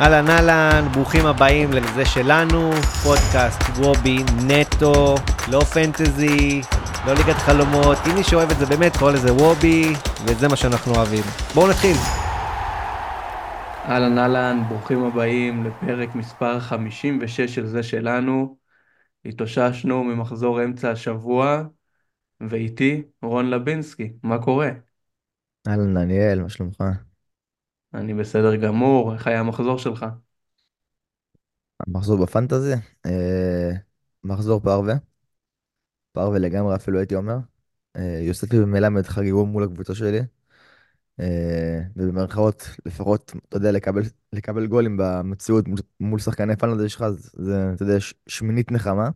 אהלן אהלן, ברוכים הבאים לזה שלנו, פודקאסט וובי נטו, לא פנטזי, לא ליגת חלומות, אם מי שאוהב את זה באמת קורא לזה וובי, וזה מה שאנחנו אוהבים. בואו נתחיל. אהלן אהלן, ברוכים הבאים לפרק מספר 56 של זה שלנו. התאוששנו ממחזור אמצע השבוע, ואיתי רון לבינסקי, מה קורה? אהלן דניאל, מה שלומך? אני בסדר גמור, איך היה המחזור שלך? מחזור בפנטזי? אה, מחזור פרווה. פרווה לגמרי אפילו הייתי אומר. אה, יוספי ומלמד חגגו מול הקבוצה שלי. אה, ובמרכאות לפחות, אתה יודע, לקבל, לקבל גולים במציאות מול, שחקני פנטזי שלך, זה, אתה יודע, שמינית נחמה.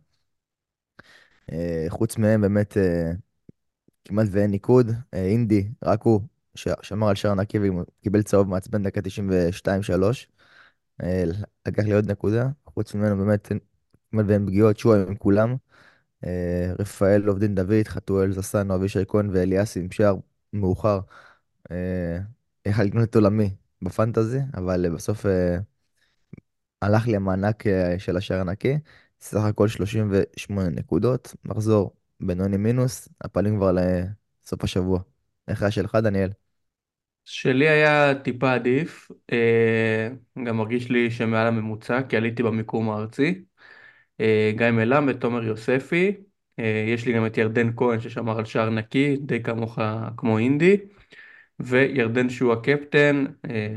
חוץ מהם באמת כמעט ואין ניקוד. אינדי, רק הוא ש- שמר על שער נקי וקיבל צהוב מעצבן דקה 92-3. אה, לקח לי עוד נקודה, חוץ ממנו באמת ואין פגיעות, שועה עם כולם. אה, רפאל, עובדין דוד, חתואל, זסנו, אבישי כהן ואליאסי עם שער מאוחר. אה, יכל לקנות את עולמי בפנטזי, אבל בסוף הלך לי המענק של השער הנקי. סך הכל 38 נקודות, מחזור בינוני מינוס, הפעלים כבר לסוף השבוע. איך היה שלך, דניאל? שלי היה טיפה עדיף, אה, גם מרגיש לי שמעל הממוצע, כי עליתי במיקום הארצי. אה, גיא מלמד, תומר יוספי, אה, יש לי גם את ירדן כהן ששמר על שער נקי, די כמוך כמו אינדי. וירדן שהוא הקפטן,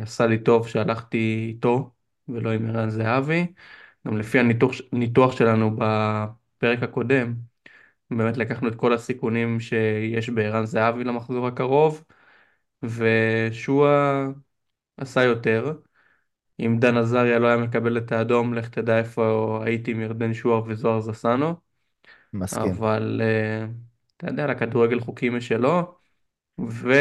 עשה לי טוב שהלכתי איתו ולא עם ערן זהבי. גם לפי הניתוח, הניתוח שלנו בפרק הקודם, באמת לקחנו את כל הסיכונים שיש בערן זהבי למחזור הקרוב, ושועה עשה יותר. אם דן עזריה לא היה מקבל את האדום, לך תדע איפה הייתי עם ירדן שועה וזוהר זסנו. מסכים. אבל אה, אתה יודע, לכדורגל חוקים משלו. ו...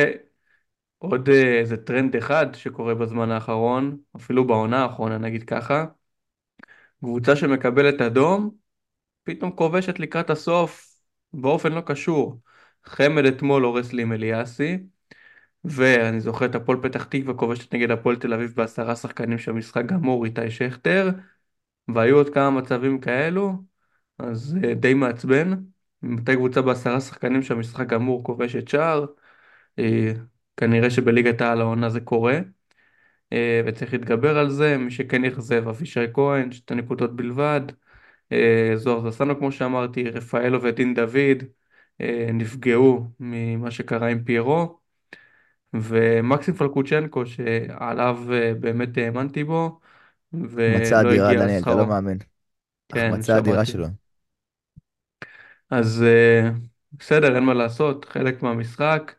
עוד אה, איזה טרנד אחד שקורה בזמן האחרון, אפילו בעונה האחרונה נגיד ככה, קבוצה שמקבלת אדום, פתאום כובשת לקראת הסוף באופן לא קשור. חמד אתמול הורס לי עם אליאסי, ואני זוכר את הפועל פתח תקווה כובשת נגד הפועל תל אביב בעשרה שחקנים שהמשחק גמור, איתי שכטר, והיו עוד כמה מצבים כאלו, אז אה, די מעצבן. מתי קבוצה בעשרה שחקנים שהמשחק גמור כובשת שער, אה, כנראה שבליגת העל העונה זה קורה. אה, וצריך להתגבר על זה, מי שכן יחזב אבישי כהן, שתי נקודות בלבד, זוהר זסנו כמו שאמרתי, רפאלו ודין דוד נפגעו ממה שקרה עם פיירו, ומקסים פלקוצ'נקו שעליו באמת האמנתי בו, החמצה ולא אדירה, הגיע דניאל, אתה לא. מאמין. כן, החמצה אדירה שמעתי. שלו. אז אה, בסדר, אין מה לעשות, חלק מהמשחק.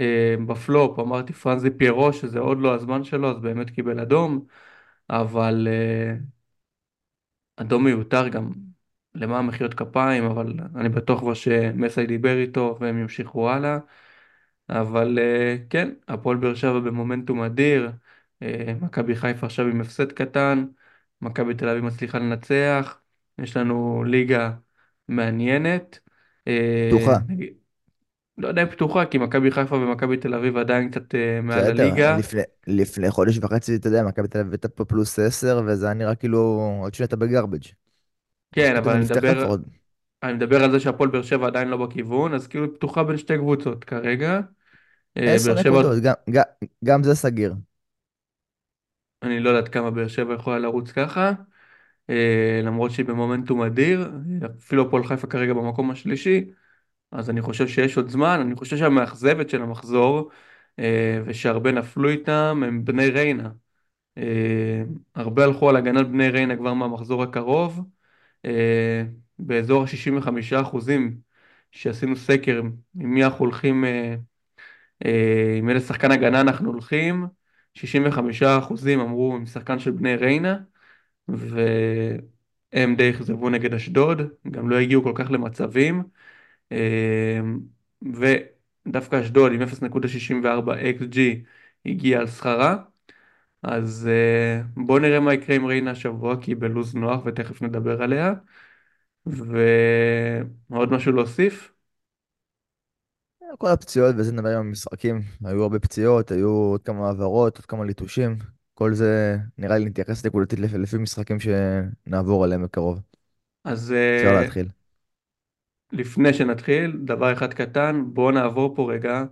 אה, בפלופ אמרתי פרנזי פיירו שזה עוד לא הזמן שלו, אז באמת קיבל אדום, אבל אה, אדום מיותר גם למען מחיאות כפיים, אבל אני בטוח כבר שמסי דיבר איתו והם ימשיכו הלאה. אבל אה, כן, הפועל באר שבע במומנטום אדיר, אה, מכבי חיפה עכשיו עם הפסד קטן, מכבי תל אביב מצליחה לנצח, יש לנו ליגה מעניינת. אה, פתוחה. נגיד, לא יודע אם פתוחה, כי מכבי חיפה ומכבי תל אביב עדיין קצת אה, מעל בסדר, הליגה. לפני, לפני חודש וחצי, אתה יודע, מכבי תל אביב הייתה פה פלוס 10, וזה היה נראה כאילו עוד שניה אתה בגרבג'. כן, פתאום אבל זה אני נפתח מדבר, לפחות. אני מדבר על זה שהפועל באר שבע עדיין לא בכיוון, אז כאילו היא פתוחה בין שתי קבוצות כרגע. אה, באר 10 שבע, נקודות, גם, גם, גם זה סגיר. אני לא יודעת כמה באר שבע יכולה לרוץ ככה, אה, למרות שהיא במומנטום אדיר, אפילו הפועל חיפה כרגע במקום השלישי, אז אני חושב שיש עוד זמן, אני חושב שהמאכזבת של המחזור, אה, ושהרבה נפלו איתם, הם בני ריינה. הרבה הלכו על הגנת בני ריינה כבר מהמחזור הקרוב, באזור ה-65 אחוזים שעשינו סקר עם מי אנחנו הולכים עם איזה שחקן הגנה אנחנו הולכים, 65% אמרו עם שחקן של בני ריינה, והם די אכזבו נגד אשדוד, גם לא הגיעו כל כך למצבים, אה, ודווקא אשדוד עם 0.64 XG הגיע על שכרה, אז אה, בואו נראה מה יקרה עם ריינה השבוע, כי היא בלוז נוח ותכף נדבר עליה, ועוד משהו להוסיף? כל הפציעות וזה נדבר עם המשחקים, היו הרבה פציעות, היו עוד כמה העברות, עוד כמה ליטושים. כל זה נראה לי נתייחס נקודתית לפי, לפי משחקים שנעבור עליהם בקרוב. אז אפשר אה, להתחיל. לפני שנתחיל, דבר אחד קטן, בואו נעבור פה רגע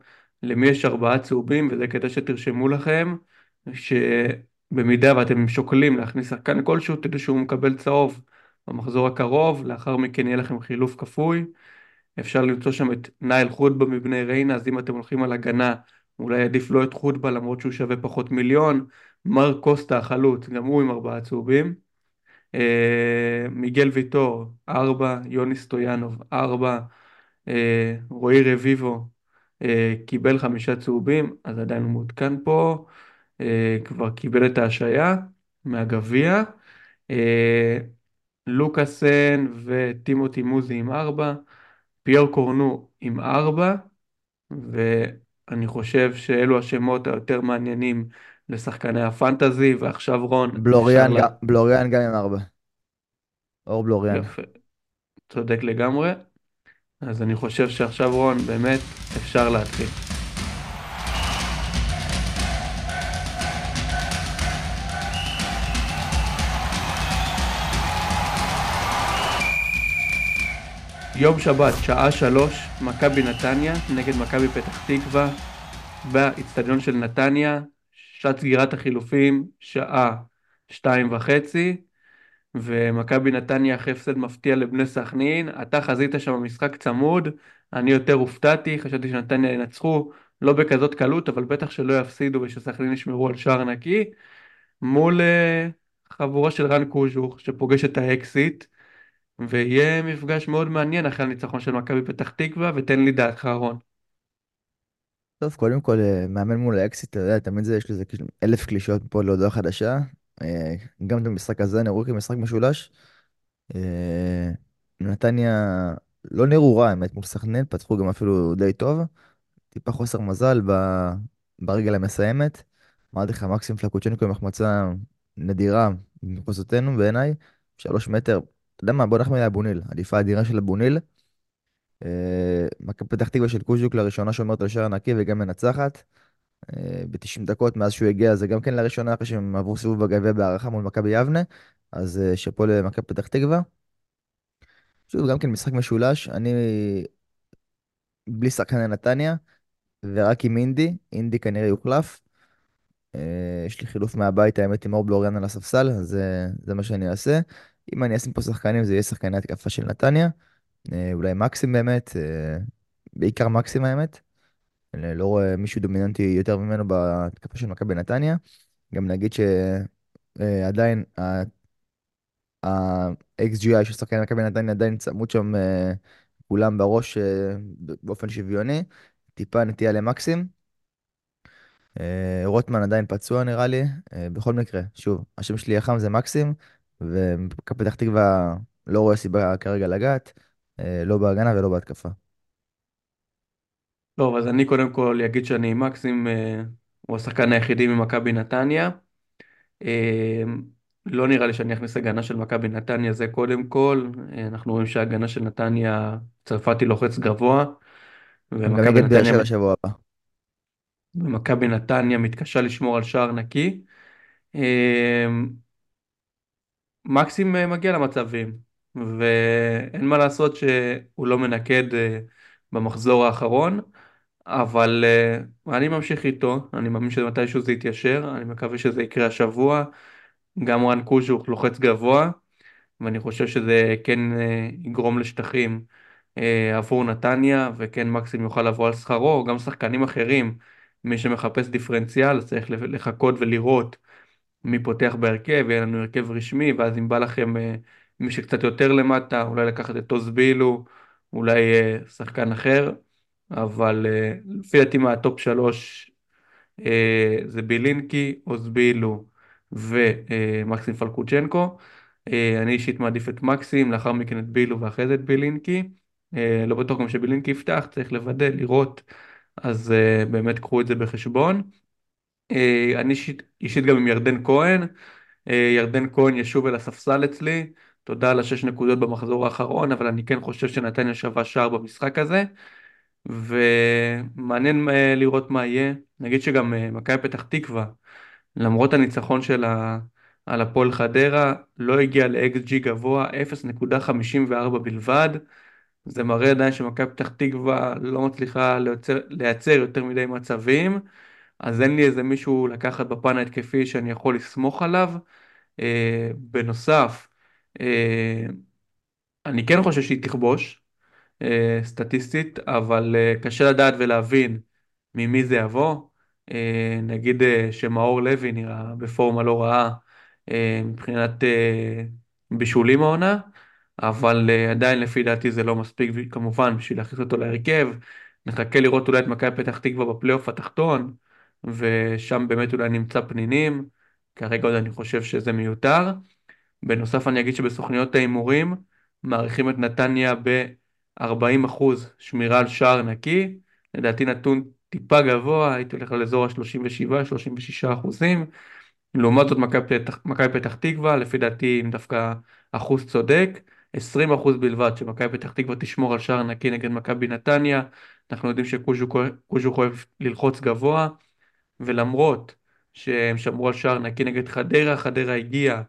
למי יש ארבעה צהובים, וזה כדי שתרשמו לכם, שבמידה ואתם שוקלים להכניס שחקן כלשהו, תדעו שהוא מקבל צהוב במחזור הקרוב, לאחר מכן יהיה לכם חילוף כפוי. אפשר למצוא שם את נייל חוטבה מבני ריינה, אז אם אתם הולכים על הגנה, אולי עדיף לא את חוטבה למרות שהוא שווה פחות מיליון. מר קוסטה החלוץ, גם הוא עם ארבעה צהובים. אה, מיגל ויטור, ארבע, יוני סטויאנוב, ארבע, אה, רועי רביבו, אה, קיבל חמישה צהובים, אז עדיין הוא מעודכן פה, אה, כבר קיבל את ההשעיה מהגביע. אה, לוקאסן וטימותי מוזי עם ארבע, פייר קורנו עם ארבע, ואני חושב שאלו השמות היותר מעניינים לשחקני הפנטזי, ועכשיו רון, בלוריאן, לה... בלוריאן גם עם ארבע. אור בלוריאן. יפה, צודק לגמרי. אז אני חושב שעכשיו רון, באמת אפשר להתחיל. יום שבת, שעה שלוש, מכבי נתניה נגד מכבי פתח תקווה באצטדיון של נתניה, שעת סגירת החילופים, שעה שתיים וחצי, ומכבי נתניה אחרי הפסד מפתיע לבני סכנין, אתה חזית שם משחק צמוד, אני יותר הופתעתי, חשבתי שנתניה ינצחו, לא בכזאת קלות, אבל בטח שלא יפסידו ושסכנין ישמרו על שער נקי, מול אה, חבורה של רן קוז'וך שפוגש את האקסיט, ויהיה מפגש מאוד מעניין אחרי הניצחון של מכבי פתח תקווה, ותן לי דעתך רון. טוב, קודם כל, אה, מאמן מול האקסיט, אתה יודע, תמיד זה, יש לזה כאילו אלף קלישאות פה להודעה חדשה. אה, גם את המשחק הזה נראו כמשחק משולש. אה, נתניה לא נראו רע, האמת, מול סכנין, פתחו גם אפילו די טוב. טיפה חוסר מזל ב... ברגל המסיימת. אמרתי לך, מקסים פלקוצ'נקו עם החמצה נדירה במחוזותינו בעיניי. שלוש מטר, אתה יודע מה, בוא נחמיא לאבוניל, עדיפה אדירה של אבוניל. אה, מכבי פתח תקווה של קוז'וק לראשונה שומרת על שער נקי וגם מנצחת. ב-90 דקות מאז שהוא הגיע, זה גם כן לראשונה אחרי שהם עברו סיבוב בגביע בהערכה מול מכבי יבנה. אז אה, שאפו למכבי פתח תקווה. שוב, גם כן משחק משולש. אני בלי שחקני נתניה, ורק עם אינדי. אינדי כנראה יוחלף. אה, יש לי חילוף מהבית, האמת, עם אור בלוריאן על הספסל, אז אה, זה מה שאני אעשה. אם אני אשים פה שחקנים, זה יהיה שחקני התקפה של נתניה. אה, אולי מקסים באמת, אה, בעיקר מקסים האמת. אני לא רואה מישהו דומיננטי יותר ממנו בהתקפה של מכבי נתניה. גם נגיד שעדיין ה-XGI של שחקני מכבי נתניה עדיין צמוד שם אה, כולם בראש אה, באופן שוויוני. טיפה נטייה למקסים. אה, רוטמן עדיין פצוע נראה לי. אה, בכל מקרה, שוב, השם שלי החם זה מקסים, ומכבי פתח תקווה לא רואה סיבה כרגע לגעת, אה, לא בהגנה ולא בהתקפה. טוב, אז אני קודם כל אגיד שאני מקסים, אה, הוא השחקן היחידי ממכבי נתניה. אה, לא נראה לי שאני אכניס הגנה של מכבי נתניה, זה קודם כל. אנחנו רואים שההגנה של נתניה, צרפתי לוחץ גבוה, ומכבי נתניה, שבע שבוע הבא. ומכבי נתניה מתקשה לשמור על שער נקי. מקסים אה, מגיע למצבים, ואין מה לעשות שהוא לא מנקד אה, במחזור האחרון, אבל אה, אני ממשיך איתו, אני מאמין שמתישהו זה יתיישר, אני מקווה שזה יקרה השבוע. גם רן קוז'וך לוחץ גבוה, ואני חושב שזה כן יגרום לשטחים עבור נתניה, וכן מקסים יוכל לבוא על שכרו, גם שחקנים אחרים, מי שמחפש דיפרנציאל צריך לחכות ולראות מי פותח בהרכב, יהיה לנו הרכב רשמי, ואז אם בא לכם אה, מי שקצת יותר למטה, אולי לקחת את עוז בילו, אולי אה, שחקן אחר, אבל אה, לפי דעתי מהטופ שלוש זה בילינקי, עוז בילו ומקסים פלקוצ'נקו. אני אישית מעדיף את מקסים, לאחר מכן את בילו ואחרי זה את בילינקי. לא בטוח גם שבילינקי יפתח, צריך לוודא, לראות, אז באמת קחו את זה בחשבון. אה, אני אישית, אישית גם עם ירדן כהן, אה, ירדן כהן ישוב אל הספסל אצלי, תודה על השש נקודות במחזור האחרון, אבל אני כן חושב שנתניה שווה שער במשחק הזה, ומעניין אה, לראות מה יהיה. נגיד שגם מכבי פתח תקווה למרות הניצחון שלה על הפועל חדרה, לא הגיע ל-XG גבוה, 0.54 בלבד. זה מראה עדיין שמכבי פתח תקווה לא מצליחה לייצר יותר מדי מצבים, אז אין לי איזה מישהו לקחת בפן ההתקפי שאני יכול לסמוך עליו. אה, בנוסף, אה, אני כן חושב שהיא תכבוש, אה, סטטיסטית, אבל אה, קשה לדעת ולהבין ממי זה יבוא. אה, נגיד אה, שמאור לוי נראה בפורמה לא רעה אה, מבחינת אה, בישולים העונה, אבל אה, עדיין לפי דעתי זה לא מספיק כמובן בשביל להכניס אותו להרכב. נחכה לראות אולי את מכבי פתח תקווה בפלייאוף התחתון, ושם באמת אולי נמצא פנינים. כרגע עוד אני חושב שזה מיותר. בנוסף אני אגיד שבסוכניות ההימורים מעריכים את נתניה ב-40% שמירה על שער נקי, לדעתי נתון טיפה גבוה, הייתי הולך לאזור ה-37-36 אחוזים, לעומת זאת מכבי פתח, פתח תקווה, לפי דעתי עם דווקא אחוז צודק, 20 אחוז בלבד שמכבי פתח תקווה תשמור על שער נקי נגד מכבי נתניה, אנחנו יודעים שקוז'ו אוהב ללחוץ גבוה, ולמרות שהם שמרו על שער נקי נגד חדרה, חדרה הגיעה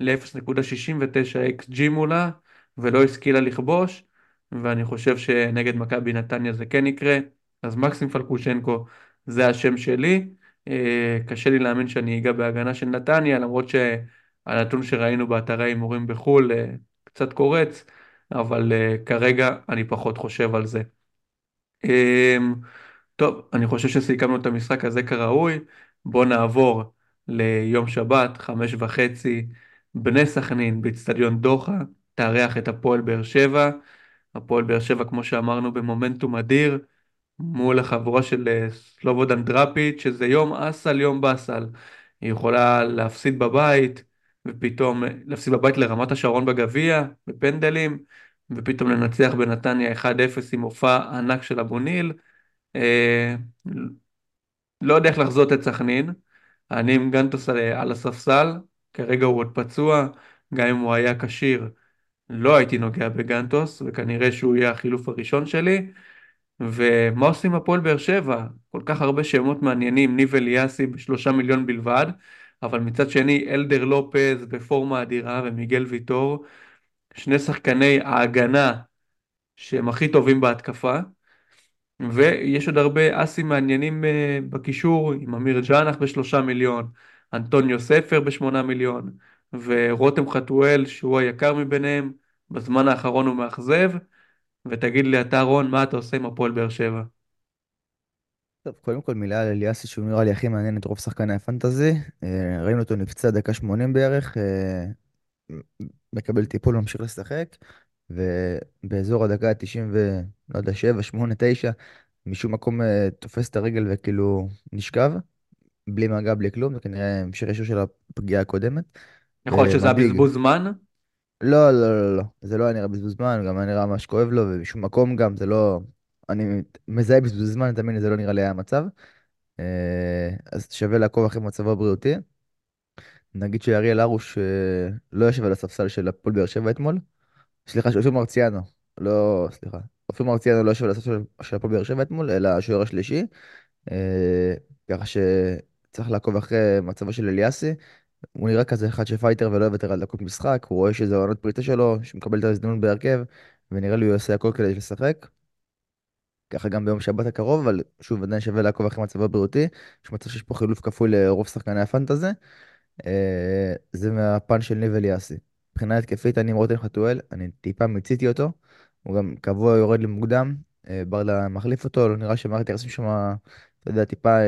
ל-0.69 XG מולה ולא השכילה לכבוש ואני חושב שנגד מכבי נתניה זה כן יקרה אז מקסים פלקושנקו זה השם שלי אה, קשה לי להאמין שאני אגע בהגנה של נתניה למרות שהנתון שראינו באתרי הימורים בחו"ל אה, קצת קורץ אבל אה, כרגע אני פחות חושב על זה. טוב, אני חושב שסיכמנו את המשחק הזה כראוי. בואו נעבור ליום שבת, חמש וחצי, בני סכנין באצטדיון דוחה, תארח את הפועל באר שבע. הפועל באר שבע, כמו שאמרנו, במומנטום אדיר, מול החבורה של אה, סלובודן דראפיץ', שזה יום אסל, יום באסל. היא יכולה להפסיד בבית, ופתאום להפסיד בבית לרמת השרון בגביע, בפנדלים, ופתאום לנצח בנתניה 1-0 עם מופע ענק של אבו ניל. אה, לא יודע איך לחזות את סכנין. אני עם גנטוס על, הספסל, כרגע הוא עוד פצוע, גם אם הוא היה כשיר, לא הייתי נוגע בגנטוס, וכנראה שהוא יהיה החילוף הראשון שלי. ומה עושים הפועל באר שבע? כל כך הרבה שמות מעניינים, ניב אליאסי בשלושה מיליון בלבד, אבל מצד שני אלדר לופז בפורמה אדירה ומיגל ויטור, שני שחקני ההגנה שהם הכי טובים בהתקפה. ויש עוד הרבה אסים מעניינים אה, בקישור, עם אמיר ג'אנח בשלושה מיליון, אנטוניו ספר בשמונה מיליון, ורותם חתואל שהוא היקר מביניהם, בזמן האחרון הוא מאכזב, ותגיד לי אתה רון, מה אתה עושה עם הפועל באר שבע? טוב, קודם כל מילה על אליאסי שהוא נראה לי הכי מעניין את רוב שחקני הפנטזי. אה, ראינו אותו נפצע דקה 80 בערך, אה, מקבל טיפול, ממשיך לשחק, ובאזור הדקה ה-90 ו... לא יודע, 7, 8, 9, משום מקום אה, תופס את הרגל וכאילו נשכב, בלי מגע, בלי כלום, זה כנראה המשך ישיר של הפגיעה הקודמת. יכול להיות שזה היה. בזבוז זמן? לא, לא, לא, לא, זה לא היה נראה בזבוז זמן, גם היה נראה ממש כואב לו, ובשום מקום גם זה לא... אני מזהה בזבוז זמן, תאמין לי, זה לא נראה לי היה המצב. אה, אז שווה לעקוב אחרי מצבו הבריאותי. נגיד שאריאל הרוש אה, לא יושב על הספסל של הפועל באר שבע אתמול. סליחה, שאופיר מרציאנו. לא, סליחה. אופיר מרציאנו לא יושב הספסל של הפועל באר שבע אתמול, אלא השוער השלישי. אה, ככה שצריך לעקוב אחרי מצבו של אליאסי. הוא נראה כזה אחד שפייטר ולא יוותר על דקות משחק, הוא רואה שזה עונת פריצה שלו, שמקבל את ההזדמנות בהרכב, ונראה לי הוא יעשה הכל כדי לשחק. ככה גם ביום שבת הקרוב, אבל שוב, עדיין שווה לעקוב אחרי מצבו הבריאותי. יש מצב שיש פה חילוף כפוי לרוב שחקני הפנטזי. אה, זה מהפן של ניב אליאסי. מבחינה התקפית, אני עם רותם חתואל, אני טיפה מיציתי אותו. הוא גם קבוע יורד למוקדם, אה, ברדה מחליף אותו, לא נראה שמערכת היחסים שם, אתה יודע, טיפה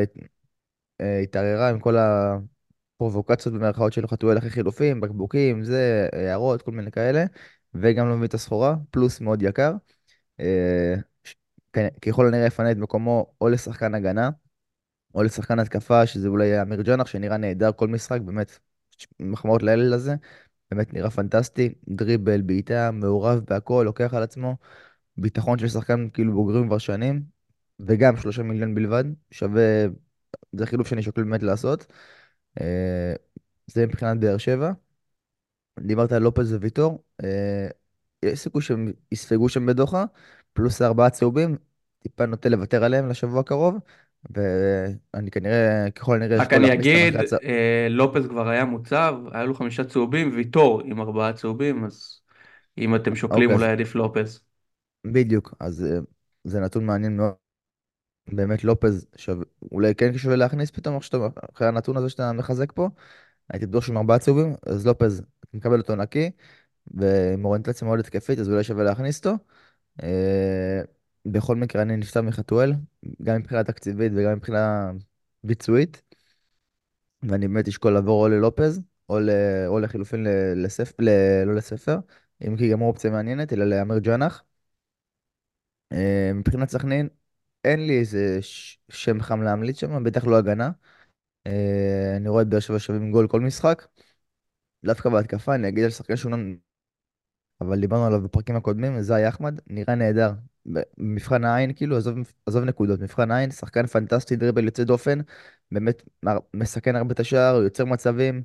אה, התערערה עם כל הפרובוקציות במרכאות של חתואל אחרי חילופים, בקבוקים, זה, הערות, כל מיני כאלה, וגם לא מביא את הסחורה, פלוס מאוד יקר. אה, ככל הנראה יפנה את מקומו או לשחקן הגנה, או לשחקן התקפה, שזה אולי אמיר ג'אנח, שנראה נהדר כל משחק, באמת, מחמאות לילד הזה, באמת נראה פנטסטי, דריבל, בעיטה, מעורב בהכל, לוקח על עצמו, ביטחון של שחקן כאילו בוגרים כבר שנים, וגם שלושה מיליון בלבד, שווה, זה חילוף שאני שוקל באמת לעשות. אה, זה מבחינת באר שבע. דיברת על לופז וויטור, אה, יש סיכוי שהם יספגו שם בדוחה, פלוס ארבעה צהובים, טיפה נוטה לוותר עליהם לשבוע הקרוב, ואני כנראה, ככל הנראה רק אני אגיד, הצ... אה, לופז כבר היה מוצב, היה לו חמישה צהובים, ויטור עם ארבעה צהובים, אז אם אתם שוקלים אוקיי, אולי עדיף לופז. בדיוק, אז אה, זה נתון מעניין מאוד. באמת לופז שווה, אולי כן שווה להכניס פתאום עכשיו אחרי הנתון הזה שאתה מחזק פה. הייתי בטוח עם ארבעה צהובים, אז לופז, מקבל אותו נקי, ועם אוריינטציה מאוד התקפית, אז אולי שווה להכניס אותו. אה, בכל מקרה, אני נפסד מחתואל, גם מבחינה תקציבית וגם מבחינה ביצועית, ואני באמת אשקול לעבור או ללופז, או, ל... או לחילופין ל... לספ... ל... לא לספר, אם כי גם אופציה מעניינת, אלא לאמיר ג'אנח. אה, מבחינת סכנין, אין לי איזה ש... שם חם להמליץ שם, בטח לא הגנה. אה, אני רואה את באר שבע שווים גול כל משחק. דווקא בהתקפה, אני אגיד על שחקן שהוא אבל דיברנו עליו בפרקים הקודמים, זאי אחמד, נראה נהדר. במבחן העין, כאילו, עזוב, עזוב נקודות, מבחן העין, שחקן פנטסטי, דריבל יוצא דופן, באמת מסכן הרבה את השער, יוצר מצבים,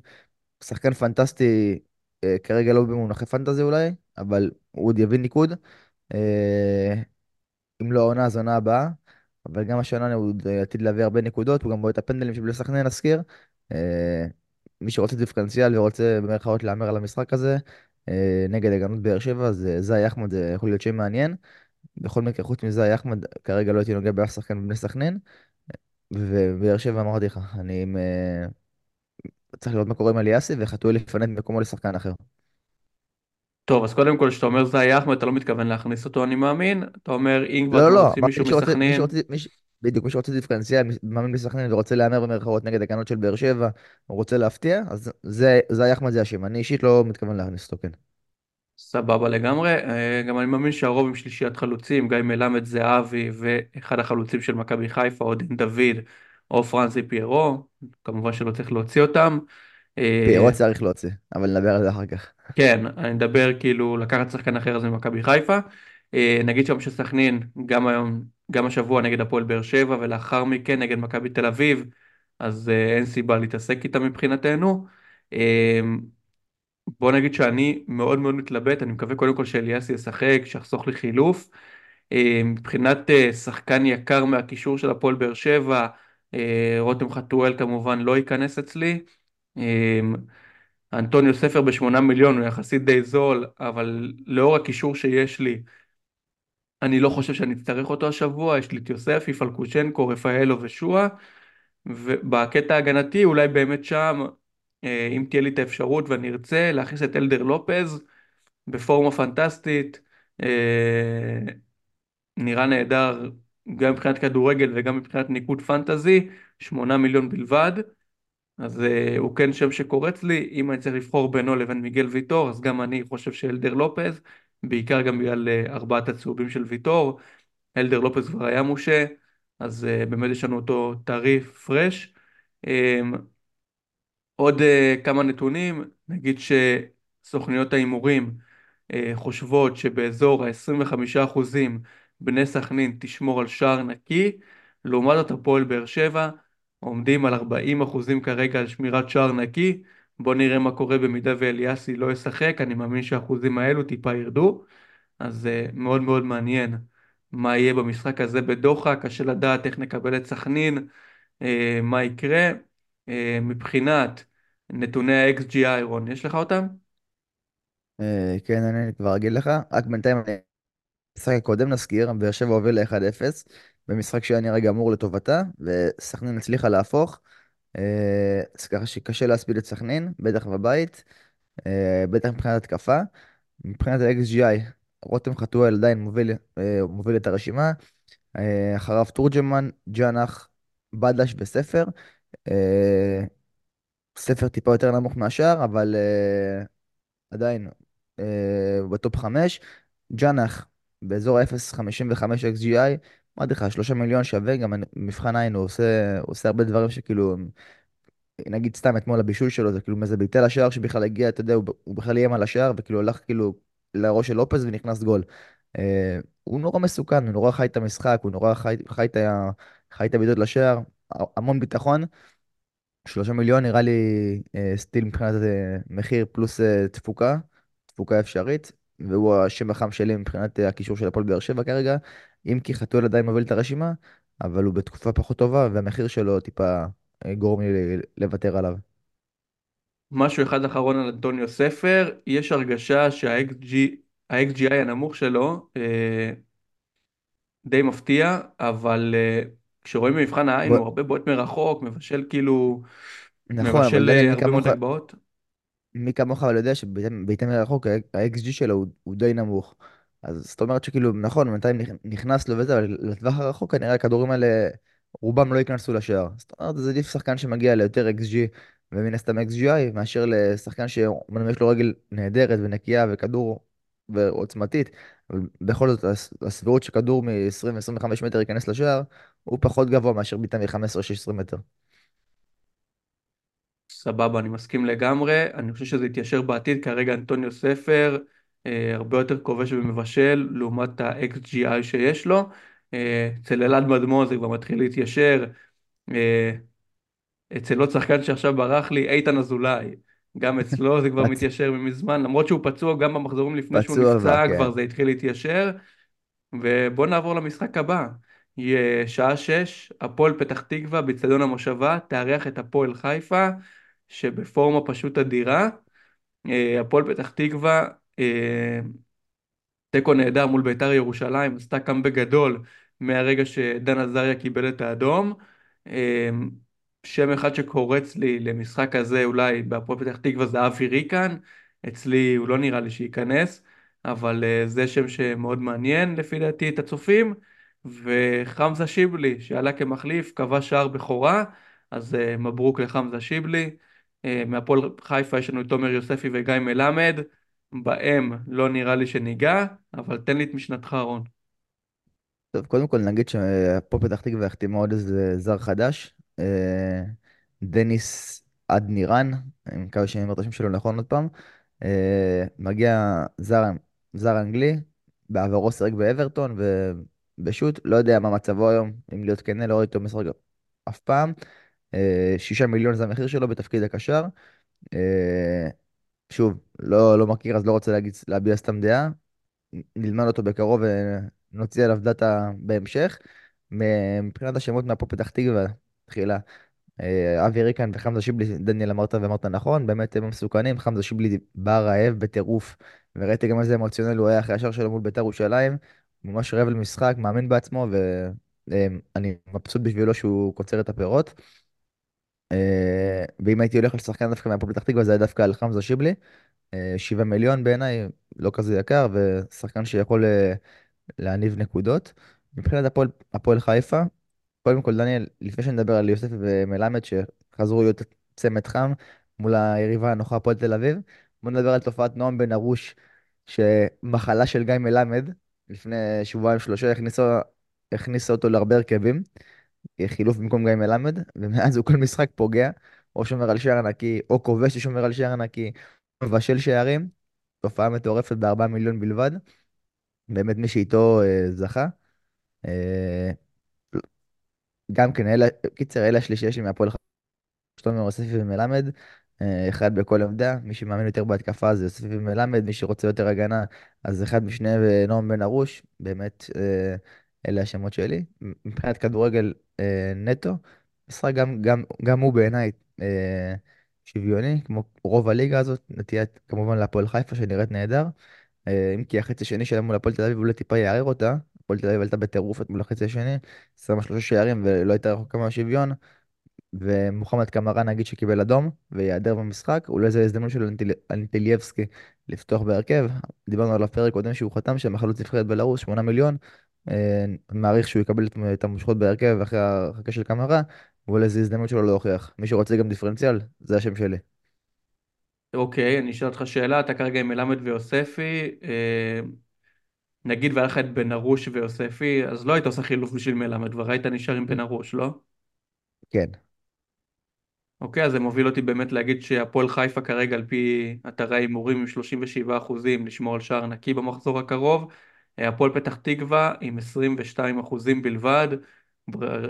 שחקן פנטסטי, אה, כרגע לא במונחי פנטזי אולי, אבל הוא עוד יביא ניקוד. אה, אם לא העונה, אז העונה הבאה. אבל גם השנה הוא עוד עתיד להביא הרבה נקודות, הוא גם רואה את הפנדלים שבלי סכנין נזכיר. אה, מי שרוצה דיפרנציאל ורוצה במרכאות להמר על המשחק הזה, אה, נגד הגנות באר שבע, אז אה, זאי אחמד זה יכול להיות שם מעניין. בכל מקרה, חוץ מזאי אחמד, כרגע לא הייתי נוגע באף שחקן בבני סכנין. ובאר שבע אמרתי לך, אני עם, אה, צריך לראות מה קורה עם אליאסי, וחתואל יפנה את מקומו לשחקן אחר. טוב, אז קודם כל, כשאתה אומר זאי אחמד, אתה לא מתכוון להכניס אותו, אני מאמין. אתה אומר, אם כבר לא, אתם לא, לא, רוצים מישהו מי מסכנין, שרוצה, מי ש... בדיוק, מי שרוצה דיפרנציאל, מי- מאמין בסכנין ורוצה להמר במרכאות נגד הגנות של באר שבע, או רוצה להפתיע, אז זה, זאי אחמד זה השם. אני אישית לא מתכוון להכניס אותו, כן. סבבה לגמרי. אה, גם אני מאמין שהרוב עם שלישיית חלוצים, גיא מלמד, זהבי, ואחד החלוצים של מכבי חיפה, עודן דוד, או פרנסי פיירו. כמובן שלא צריך להוציא אותם. פיירו אה, צריך להוציא, אבל נדבר על זה אחר כך. כן, אני מדבר כאילו לקחת שחקן אחר אז ממכבי חיפה. אה, נגיד שם שסכנין גם היום, גם השבוע נגד הפועל באר שבע ולאחר מכן נגד מכבי תל אביב, אז אין סיבה להתעסק איתה מבחינתנו. בוא נגיד שאני מאוד מאוד מתלבט, אני מקווה קודם כל שאליאסי ישחק, שיחסוך לי חילוף. אה, מבחינת אה, שחקן יקר מהקישור של הפועל באר שבע, אה, רותם חתואל כמובן לא ייכנס אצלי. אנטוניו ספר בשמונה מיליון הוא יחסית די זול, אבל לאור הקישור שיש לי, אני לא חושב שאני אצטרך אותו השבוע, יש לי את יוספי, פלקושנקו, רפאלו ושועה, ובקטע ההגנתי אולי באמת שם, אם תהיה לי את האפשרות ואני ארצה, להכניס את אלדר לופז בפורמה פנטסטית, אה, נראה נהדר גם מבחינת כדורגל וגם מבחינת ניקוד פנטזי, שמונה מיליון בלבד. אז uh, הוא כן שם שקורץ לי, אם אני צריך לבחור בינו לבין מיגל ויטור, אז גם אני חושב שאלדר לופז, בעיקר גם בגלל ארבעת הצהובים של ויטור, אלדר לופז כבר היה מושה, אז באמת יש לנו אותו טרי פרש. עוד uh, כמה נתונים, נגיד שסוכניות ההימורים uh, חושבות שבאזור ה-25% בני סכנין תשמור על שער נקי, לעומת זאת הפועל באר שבע עומדים על 40% כרגע על שמירת שער נקי. בואו נראה מה קורה במידה ואליאסי לא ישחק, אני מאמין שהאחוזים האלו טיפה ירדו. אז uh, מאוד מאוד מעניין מה יהיה במשחק הזה בדוחה, קשה לדעת איך נקבל את סכנין, מה יקרה. מבחינת נתוני ה-XGI, רון, יש לך אותם? אה, כן, אני כבר אגיד לך, רק בינתיים, במשחק הקודם נזכיר, באר שבע הוביל ל-1-0, במשחק שהיה נראה גמור לטובתה, וסכנין הצליחה להפוך, אה, אז ככה שקשה להספיד את סכנין, בטח בבית, אה, בטח מבחינת התקפה. מבחינת ה-XGI, רותם חתואל עדיין מוביל, מוביל את הרשימה, אחריו תורג'מן, ג'אנח, בדש וספר. ספר טיפה יותר נמוך מהשאר, אבל אה, עדיין אה, בטופ 5. ג'אנח באזור ה-0.55 XGI, אמרתי לך, 3 מיליון שווה, גם מבחן עין, הוא עושה, הוא עושה הרבה דברים שכאילו, נגיד סתם אתמול הבישול שלו, זה כאילו מאיזה בעיטה לשער שבכלל הגיע, אתה יודע, הוא, הוא בכלל איים על השער, וכאילו הלך כאילו לראש של לופז ונכנס גול. אה, הוא נורא מסוכן, הוא נורא חי את המשחק, הוא נורא חי, חי ה- חי את הבעיטות לשער, המון ביטחון. שלושה מיליון נראה לי אה, סטיל מבחינת אה, מחיר פלוס אה, תפוקה, תפוקה אפשרית, והוא השם החם שלי מבחינת הקישור של הפועל באר שבע כרגע. אם כי חתואל עדיין מוביל את הרשימה, אבל הוא בתקופה פחות טובה, והמחיר שלו טיפה גורם לי לוותר עליו. משהו אחד אחרון על אנטוניו ספר, יש הרגשה שה-XG, ה-XGI הנמוך שלו אה, די מפתיע, אבל אה, כשרואים במבחן העין הוא הרבה בועט מרחוק, מבשל כאילו, נכון, מבשל הרבה מאוד הגבהות. מי כמוך אבל יודע שבעיטה מרחוק ה-XG שלו הוא, הוא די נמוך. אז זאת אומרת שכאילו, נכון, נכ- נכנס לו וזה, אבל לטווח הרחוק כנראה הכדורים האלה, רובם לא ייכנסו לשער. זאת אומרת, זה עדיף שחקן שמגיע ליותר XG ומן הסתם XGI, מאשר לשחקן שאומנם יש לו רגל נהדרת ונקייה וכדור ועוצמתית, אבל בכל זאת הס- הסבירות שכדור מ-20-25 מטר ייכנס לשער, הוא פחות גבוה מאשר בעיטה מ-15-16 מטר. סבבה, אני מסכים לגמרי, אני חושב שזה יתיישר בעתיד, כרגע אנטוניו ספר אה, הרבה יותר כובש ומבשל לעומת ה-XGI שיש לו. אה, אצל אלעד מדמון זה כבר מתחיל להתיישר. אה, אצל עוד שחקן שעכשיו ברח לי, איתן אזולאי. גם אצלו זה כבר. מתיישר מזמן, למרות שהוא פצוע גם במחזורים לפני שהוא נפצע, כן. כבר זה התחיל להתיישר. ובואו נעבור למשחק הבא. שעה שש, הפועל פתח תקווה באצטדיון המושבה, תארח את הפועל חיפה, שבפורמה פשוט אדירה. אה, הפועל פתח תקווה אה, תיקו נהדר מול בית"ר ירושלים, עשתה קאמבק גדול מהרגע שדן עזריה קיבל את האדום. אמ, שם אחד שקורץ לי למשחק הזה אולי בהפועל פתח תקווה זה אבי ריקן, אצלי הוא לא נראה לי שייכנס, אבל אה, זה שם שמאוד מעניין לפי דעתי את הצופים, וחמזה שיבלי שעלה כמחליף, קבע שער בכורה, אז אה, מברוק לחמזה שיבלי. אה, מהפועל חיפה יש לנו את תומר יוספי וגיא מלמד. בהם לא נראה לי שניגע, אבל תן לי את משנתך רון. טוב, קודם כל נגיד שפה פתח תקווה החתימה עוד איזה זר חדש, אה, דניס אדנירן, אני מקווה שאני אומר את השם שלו נכון עוד פעם. מגיע זר, זר אנגלי, בעברו שיחק באברטון ובשוט, לא יודע מה מצבו היום, אם להיות כנה, לא ראיתי אותו משחק אף פעם. אה, שישה מיליון זה המחיר שלו בתפקיד הקשר. אה, שוב, לא, לא מכיר אז לא רוצה להגיד, להביע סתם דעה. נלמד אותו בקרוב ונוציא עליו דאטה בהמשך. מבחינת השמות מהפועל פתח תקווה, תחילה, אה, אבי ריקן וחמזה שיבלי, דניאל אמרת ואמרת נכון, באמת הם מסוכנים, חמזה שיבלי בא רעב בטירוף, וראיתי גם איזה אמוציונל הוא היה אחרי השער שלו מול בית"ר ירושלים, ממש רעב למשחק, מאמין בעצמו, ואני מבסוט בשבילו שהוא קוצר את הפירות. אה, ואם הייתי הולך לשחקן דווקא מהפועל פתח תקווה זה היה דווקא על חמזה שיבלי, אה, שבעה מיליון בעיניי, לא כזה יקר, ושחקן שיכול אה, להניב נקודות. מבחינת הפועל, הפועל חיפה, קודם כל, דניאל, לפני שנדבר על יוסף ומלמד, שחזרו להיות צמד חם מול היריבה הנוחה הפועל תל אביב, בוא נדבר על תופעת נועם בן ארוש, שמחלה של גיא מלמד, לפני שבועיים שלושה, הכניסה, הכניסה אותו להרבה הרכבים, חילוף במקום גיא מלמד, ומאז הוא כל משחק פוגע, או שומר על שער נקי, או כובש ששומר על שער נקי, מבשל שערים, תופעה מטורפת בארבעה מיליון בלבד, באמת מי שאיתו אה, זכה. אה, גם כן, אלה, קיצר, אלה השלישייה שלי מהפועל שלומי יוספי ומלמד, אה, אחד בכל עמדה, מי שמאמין יותר בהתקפה זה יוספי ומלמד, מי שרוצה יותר הגנה, אז אחד משניהם ונועם בן ארוש, באמת אה, אלה השמות שלי. מבחינת כדורגל אה, נטו, משחק גם, גם, גם הוא בעיניי אה, שוויוני, כמו רוב הליגה הזאת, נטיית כמובן להפועל חיפה שנראית נהדר, אה, אם כי החצי השני שלה מול הפועל תל אביב אולי טיפה יערער אותה, הפועל תל אביב עלתה בטירוף מול החצי השני, שמה שלושה שערים ולא הייתה רחוקה מהשוויון. ומוחמד קמרן נגיד שקיבל אדום וייעדר במשחק, אולי זו הזדמנות של אנטיל... אנטילבסקי לפתוח בהרכב. דיברנו עליו פרק קודם שהוא חתם שם, חלוץ נבחרת בלרוס, 8 מיליון. אה, מעריך שהוא יקבל את, את המושכות בהרכב אחרי ההרחקה של קמרה, ואולי זו הזדמנות שלו להוכיח. מי שרוצה גם דיפרנציאל, זה השם שלי. אוקיי, אני אשאל אותך שאלה, אתה כרגע עם מלמד ויוספי, אה, נגיד והיה לך את בן ארוש ויוספי, אז לא היית עושה חילוף בשביל מלמד, כבר היית נשאר עם בן ארוש, לא? כן. אוקיי, אז זה מוביל אותי באמת להגיד שהפועל חיפה כרגע על פי אתרי ההימורים עם 37 אחוזים לשמור על שער נקי במחזור הקרוב, אה, הפועל פתח תקווה עם 22 אחוזים בלבד,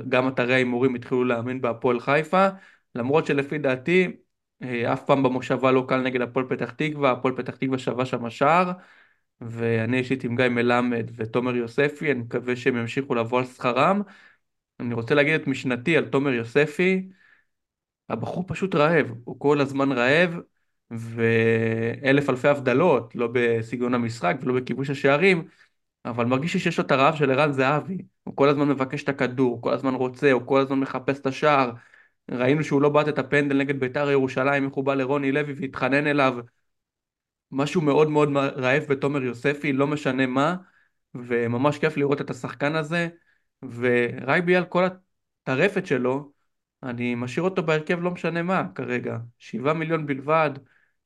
גם אתרי ההימורים התחילו להאמין בהפועל חיפה, למרות שלפי דעתי אה, אף פעם במושבה לא קל נגד הפועל פתח תקווה, הפועל פתח תקווה שווה שם שער, ואני אישית עם גיא מלמד ותומר יוספי, אני מקווה שהם ימשיכו לבוא על שכרם. אני רוצה להגיד את משנתי על תומר יוספי, הבחור פשוט רעב, הוא כל הזמן רעב, ואלף אלפי הבדלות, לא בסגנון המשחק ולא בכיבוש השערים, אבל מרגיש שיש לו את הרעב של ערן זהבי, הוא כל הזמן מבקש את הכדור, הוא כל הזמן רוצה, הוא כל הזמן מחפש את השער, ראינו שהוא לא בעט את הפנדל נגד בית"ר ירושלים, איך הוא בא לרוני לוי והתחנן אליו, משהו מאוד מאוד רעב בתומר יוספי, לא משנה מה, וממש כיף לראות את השחקן הזה, ורק בגלל כל הטרפת שלו, אני משאיר אותו בהרכב לא משנה מה כרגע, שבעה מיליון בלבד,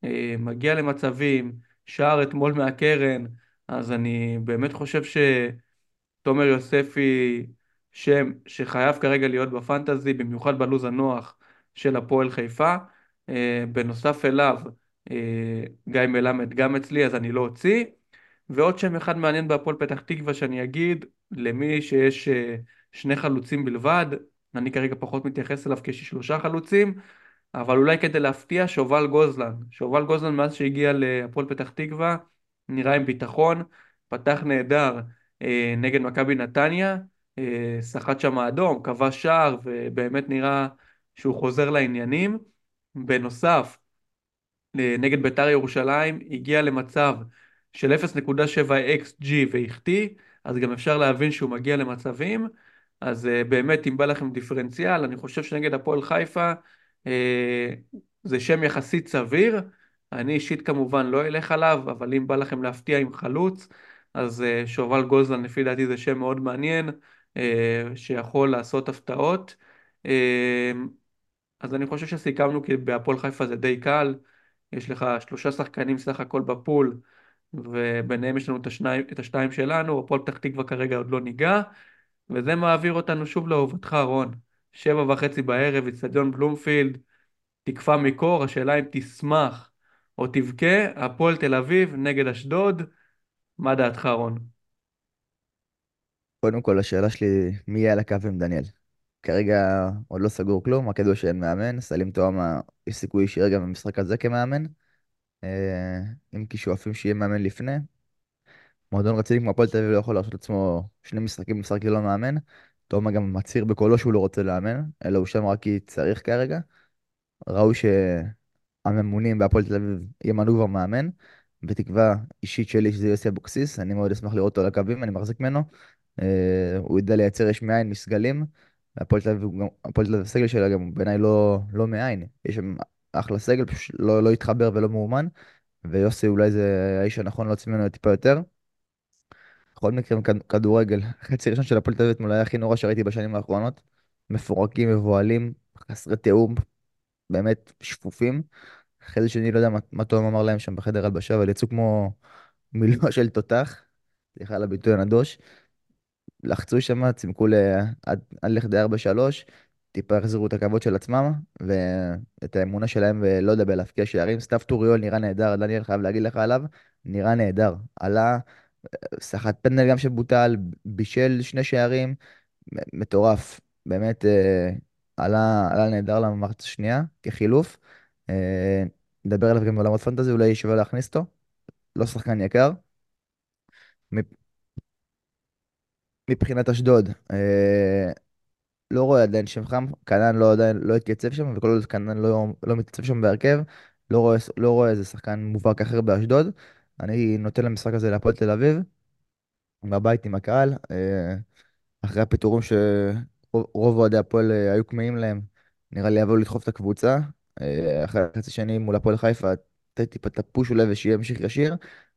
אה, מגיע למצבים, שער אתמול מהקרן, אז אני באמת חושב שתומר יוספי שם שחייב כרגע להיות בפנטזי, במיוחד בלוז הנוח של הפועל חיפה. אה, בנוסף אליו, אה, גיא מלמד גם אצלי, אז אני לא אוציא. ועוד שם אחד מעניין בהפועל פתח תקווה שאני אגיד, למי שיש שני חלוצים בלבד, אני כרגע פחות מתייחס אליו כשיש שלושה חלוצים, אבל אולי כדי להפתיע, שובל גוזלן. שובל גוזלן מאז שהגיע להפועל פתח תקווה, נראה עם ביטחון, פתח נהדר אה, נגד מכבי נתניה, אה, סחט שם האדום, כבש שער, ובאמת נראה שהוא חוזר לעניינים. בנוסף, אה, נגד בית"ר ירושלים, הגיע למצב של 0.7 XG והחטיא, אז גם אפשר להבין שהוא מגיע למצבים. אז uh, באמת, אם בא לכם דיפרנציאל, אני חושב שנגד הפועל חיפה uh, זה שם יחסית סביר. אני אישית כמובן לא אלך עליו, אבל אם בא לכם להפתיע עם חלוץ, אז uh, שובל גוזלן לפי דעתי זה שם מאוד מעניין, שיכול לעשות הפתעות. אז אני חושב שסיכמנו כי בהפועל חיפה זה די קל, יש לך שלושה שחקנים סך הכל בפול, וביניהם יש לנו את השניים, את השתיים שלנו, הפועל פתח תקווה כרגע עוד לא ניגע. וזה מעביר אותנו שוב לאהובתך רון. שבע וחצי בערב, אצטדיון בלומפילד, תקפה מקור, השאלה אם תשמח או תבכה, הפועל תל אביב נגד אשדוד, מה דעתך רון? קודם כל, השאלה שלי, מי יהיה על הקו עם דניאל? כרגע עוד לא סגור כלום, רק ידעו שאין מאמן, סלים תואמה, יש סיכוי שיהיה גם במשחק הזה כמאמן. אה, אם כי שואפים שיהיה מאמן לפני. מועדון רציני כמו הפועל תל אביב לא יכול להרשות לעצמו שני משחקים משחק ללא מאמן. תומא גם מצהיר בקולו שהוא לא רוצה לאמן, אלא הוא שם רק כי צריך כרגע. ראוי שהממונים בהפועל תל אביב ימנו כבר מאמן, בתקווה אישית שלי שזה יוסי אבוקסיס, אני מאוד אשמח לראות אותו על הקווים, אני מחזיק ממנו. אה, הוא ידע לייצר יש מאין מסגלים. הפועל תל אביב הסגל שלה גם בעיניי לא, לא מאין. יש שם אחלה סגל, פשוט לא, לא התחבר ולא מאומן, ויוסי אולי זה האיש הנכון להוציא ממנו טיפה יותר. בכל מקרה, כדורגל, חצי ראשון של הפועל תל אביב אתמול היה הכי נורא שראיתי בשנים האחרונות. מפורקים, מבוהלים, חסרי תיאום, באמת שפופים. אחרי שני, לא יודע מה, מה תום אמר להם שם בחדר הלבשה, אבל יצאו כמו מילואה של תותח, סליחה על הביטוי הנדוש. לחצו שם, צימקו. עד, עד לכדי 4-3, טיפה החזירו את הכבוד של עצמם, ואת האמונה שלהם, ולא יודע, בלהפקיע שערים. סתיו טוריול נראה נהדר, דניאל חייב להגיד לך עליו, נראה נהדר. עלה, סחט פנדל גם שבוטל, בישל שני שערים, מטורף. באמת אה, עלה, עלה נהדר למערכת השנייה, כחילוף. אה, נדבר עליו גם בעולמות פנטזי, אולי שווה להכניס אותו. לא שחקן יקר. מבחינת אשדוד, אה, לא רואה עדיין שם חם, כנען לא עדיין לא התייצב שם, וכל עוד כנען לא, לא מתייצב שם בהרכב, לא רואה, לא רואה איזה שחקן מובהק אחר באשדוד. אני נותן למשחק הזה להפועל תל אביב, בבית עם הקהל, אה, אחרי הפיטורים שרוב אוהדי הפועל אה, היו כמהים להם, נראה לי יבואו לדחוף את הקבוצה. אה, אחרי החצי שני מול הפועל חיפה, טיפה את הפוש אולי ושיהיה המשך ישיר.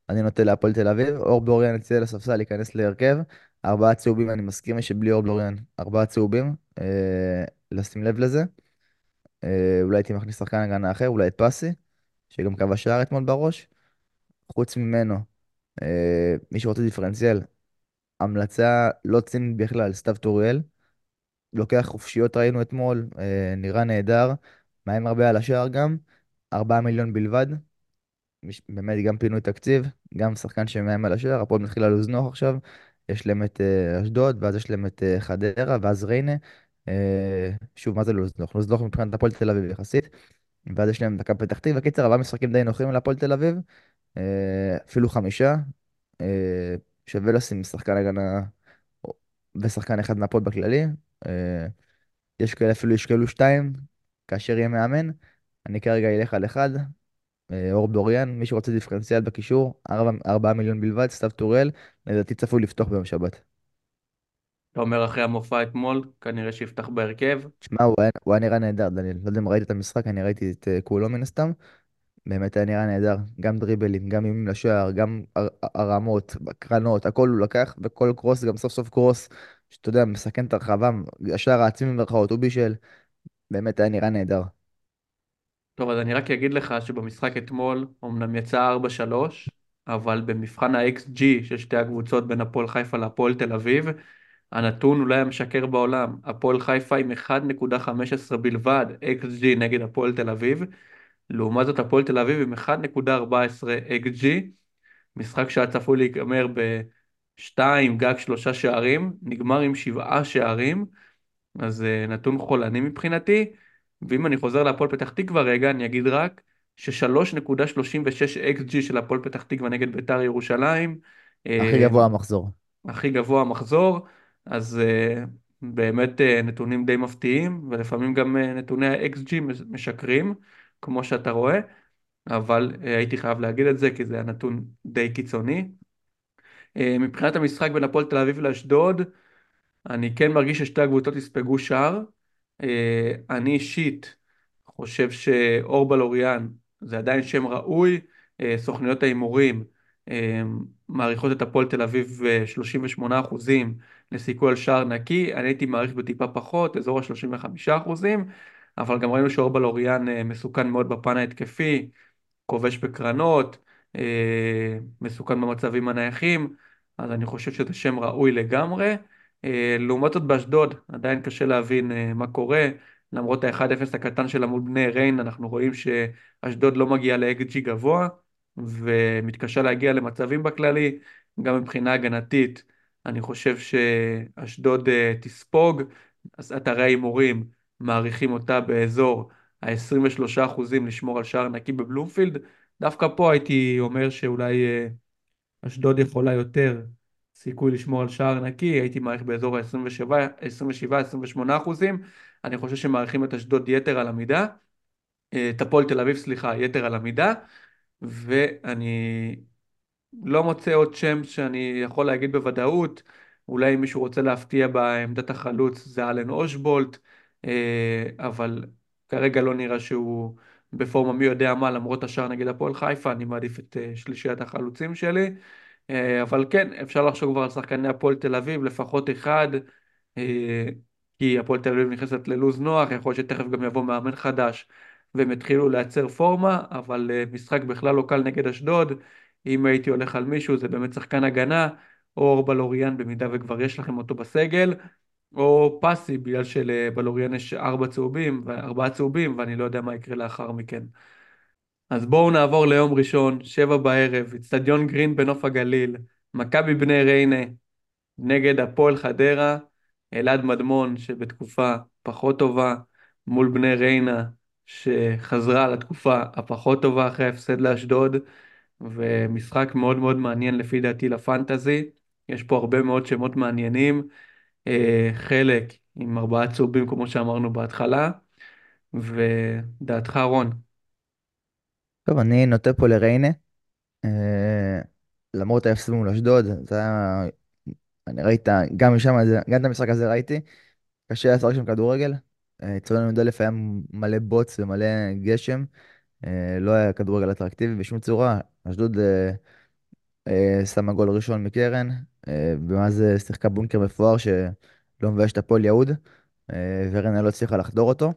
אני נוטה להפועל תל אביב, אור בלוריאן יצא לספסל, להיכנס להרכב. ארבעה צהובים, אני מסכים שבלי אור בלוריאן, ארבעה צהובים, לשים לב לזה. אולי הייתי מכניס שחקן הגנה אחר, אולי את פסי, שגם קבע שער אתמול בראש. חוץ ממנו, אה, מי שרוצה דיפרנציאל, המלצה לא צינית בכלל, סתיו טוריאל. לוקח חופשיות ראינו אתמול, אה, נראה נהדר, מאיים הרבה על השער גם, 4 מיליון בלבד. באמת גם פינוי תקציב, גם שחקן שמאיים על השער, הפועל מתחילה לזנוח עכשיו. יש להם את אה, אשדוד, ואז יש להם את חדרה, ואז ריינה. שוב, מה זה לזנוח? לזנוח מבחינת הפועל תל אביב יחסית. ואז יש להם דקה פתח תקווה. קיצר, ארבעה משחקים די נוחים להפועל תל אביב. אה, אפילו חמישה. אה, שווה לשים שחקן הגנה ושחקן אחד מהפועל בכללי. אה, יש כאלה אפילו ישקלו שתיים, כאשר יהיה מאמן. אני כרגע אלך על אחד, אור דוריאן, מי שרוצה דיפרנציאל בקישור, ארבע, ארבעה מיליון בלבד, סתיו טוראל, לדעתי צפוי לפתוח ביום שבת. אתה אומר אחרי המופע אתמול, כנראה שיפתח בהרכב. שמע, הוא הוא היה נראה נהדר, דניאל. לא יודע אם ראית את המשחק, אני ראיתי את כולו מן הסתם. באמת היה נראה נהדר. גם דריבלים, גם איומים לשער, גם הר- הרמות, קרנות, הכל הוא לקח, וכל קרוס, גם סוף סוף קרוס, שאתה יודע, מסכן את הרחבה, השער העצמי במרכאות, הוא בישל. באמת היה נראה נהדר. טוב, אז אני רק אגיד לך שבמשחק אתמול אומנם יצא 4-3, אבל במבחן ה-XG של שתי הקבוצות בין הפועל חיפה להפועל תל אביב, הנתון אולי המשקר בעולם. הפועל חיפה עם 1.15 בלבד XG נגד הפועל תל אביב, לעומת זאת הפועל תל אביב עם 1.14 XG, משחק שהיה צפוי להיגמר בשתיים, גג שלושה שערים, נגמר עם שבעה שערים. אז אה, נתון חולני מבחינתי, ואם אני חוזר להפועל פתח תקווה רגע, אני אגיד רק ש-3.36 XG של הפועל פתח תקווה נגד בית"ר ירושלים, הכי אה, גבוה המחזור. הכי גבוה המחזור, אז אה, באמת נתונים די מפתיעים, ולפעמים גם נתוני ה-XG משקרים, כמו שאתה רואה, אבל אה, הייתי חייב להגיד את זה, כי זה היה נתון די קיצוני. אה, מבחינת המשחק בין הפועל תל אביב לאשדוד, אני כן מרגיש ששתי הקבוצות יספגו שער. אה, אני אישית חושב שאור בלוריאן זה עדיין שם ראוי. סוכניות ההימורים מעריכות את הפועל תל אביב ב-38 אחוזים לסיכוי על שער נקי. אני הייתי מעריך בטיפה פחות, אזור ה-35 אחוזים, אבל גם ראינו שאור בלוריאן אה, מסוכן מאוד בפן ההתקפי. כובש בקרנות, אה, מסוכן במצבים הנייחים, אז אני חושב שזה שם ראוי לגמרי. אה, לעומת זאת באשדוד, עדיין קשה להבין מה קורה. למרות ה-1-0 הקטן שלה מול בני ריין, אנחנו רואים שאשדוד לא מגיעה ל-XG גבוה, ומתקשה להגיע למצבים בכללי, גם מבחינה הגנתית. אני חושב שאשדוד תספוג, אז אתרי ההימורים מעריכים אותה באזור ה-23% לשמור על שער נקי בבלומפילד. דווקא פה הייתי אומר שאולי אה, אשדוד יכולה יותר סיכוי לשמור על שער נקי, הייתי מעריך באזור ה-27-28 אחוזים. אני חושב שמעריכים את אשדוד יתר על המידה, אה, את הפועל תל אביב, סליחה, יתר על המידה, ואני לא מוצא עוד שם שאני יכול להגיד בוודאות, אולי אם מישהו רוצה להפתיע בעמדת החלוץ זה אלן אושבולט, אבל כרגע לא נראה שהוא בפורמה מי יודע מה, למרות השער נגד הפועל חיפה, אני מעדיף את אה, שלישיית החלוצים שלי, אה, אבל כן, אפשר לחשוב כבר על שחקני הפועל תל אביב, לפחות אחד, כי הפועל תל אביב נכנסת ללוז נוח, יכול להיות שתכף גם יבוא מאמן חדש והם יתחילו לייצר פורמה, אבל משחק בכלל לא קל נגד אשדוד. אם הייתי הולך על מישהו זה באמת שחקן הגנה, או אור בלוריאן במידה וכבר יש לכם אותו בסגל, או פסי בגלל שלבלוריאן יש ארבע צהובים, ארבעה צהובים ואני לא יודע מה יקרה לאחר מכן. אז בואו נעבור ליום ראשון, שבע בערב, אצטדיון גרין בנוף הגליל, מכבי בני ריינה נגד הפועל חדרה, אלעד מדמון שבתקופה פחות טובה, מול בני ריינה שחזרה לתקופה הפחות טובה אחרי ההפסד לאשדוד. ומשחק מאוד מאוד מעניין לפי דעתי לפנטזי. יש פה הרבה מאוד שמות מעניינים, חלק עם ארבעה צהובים כמו שאמרנו בהתחלה, ודעתך רון. טוב, אני נוטה פה לריינה. אה, למרות ההפסד מול אשדוד, זה היה... אני ראית, גם משם, גם את המשחק הזה ראיתי. קשה לשחק שם כדורגל. אה, י"א היה מלא בוץ ומלא גשם. אה, לא היה כדורגל אטרקטיבי בשום צורה. אשדוד אה, אה, שמה גול ראשון מקרן, אה, ומאז אה, שיחקה בונקר מפואר שלא מבייש את הפועל יהוד, אה, ורנה לא הצליחה לחדור אותו.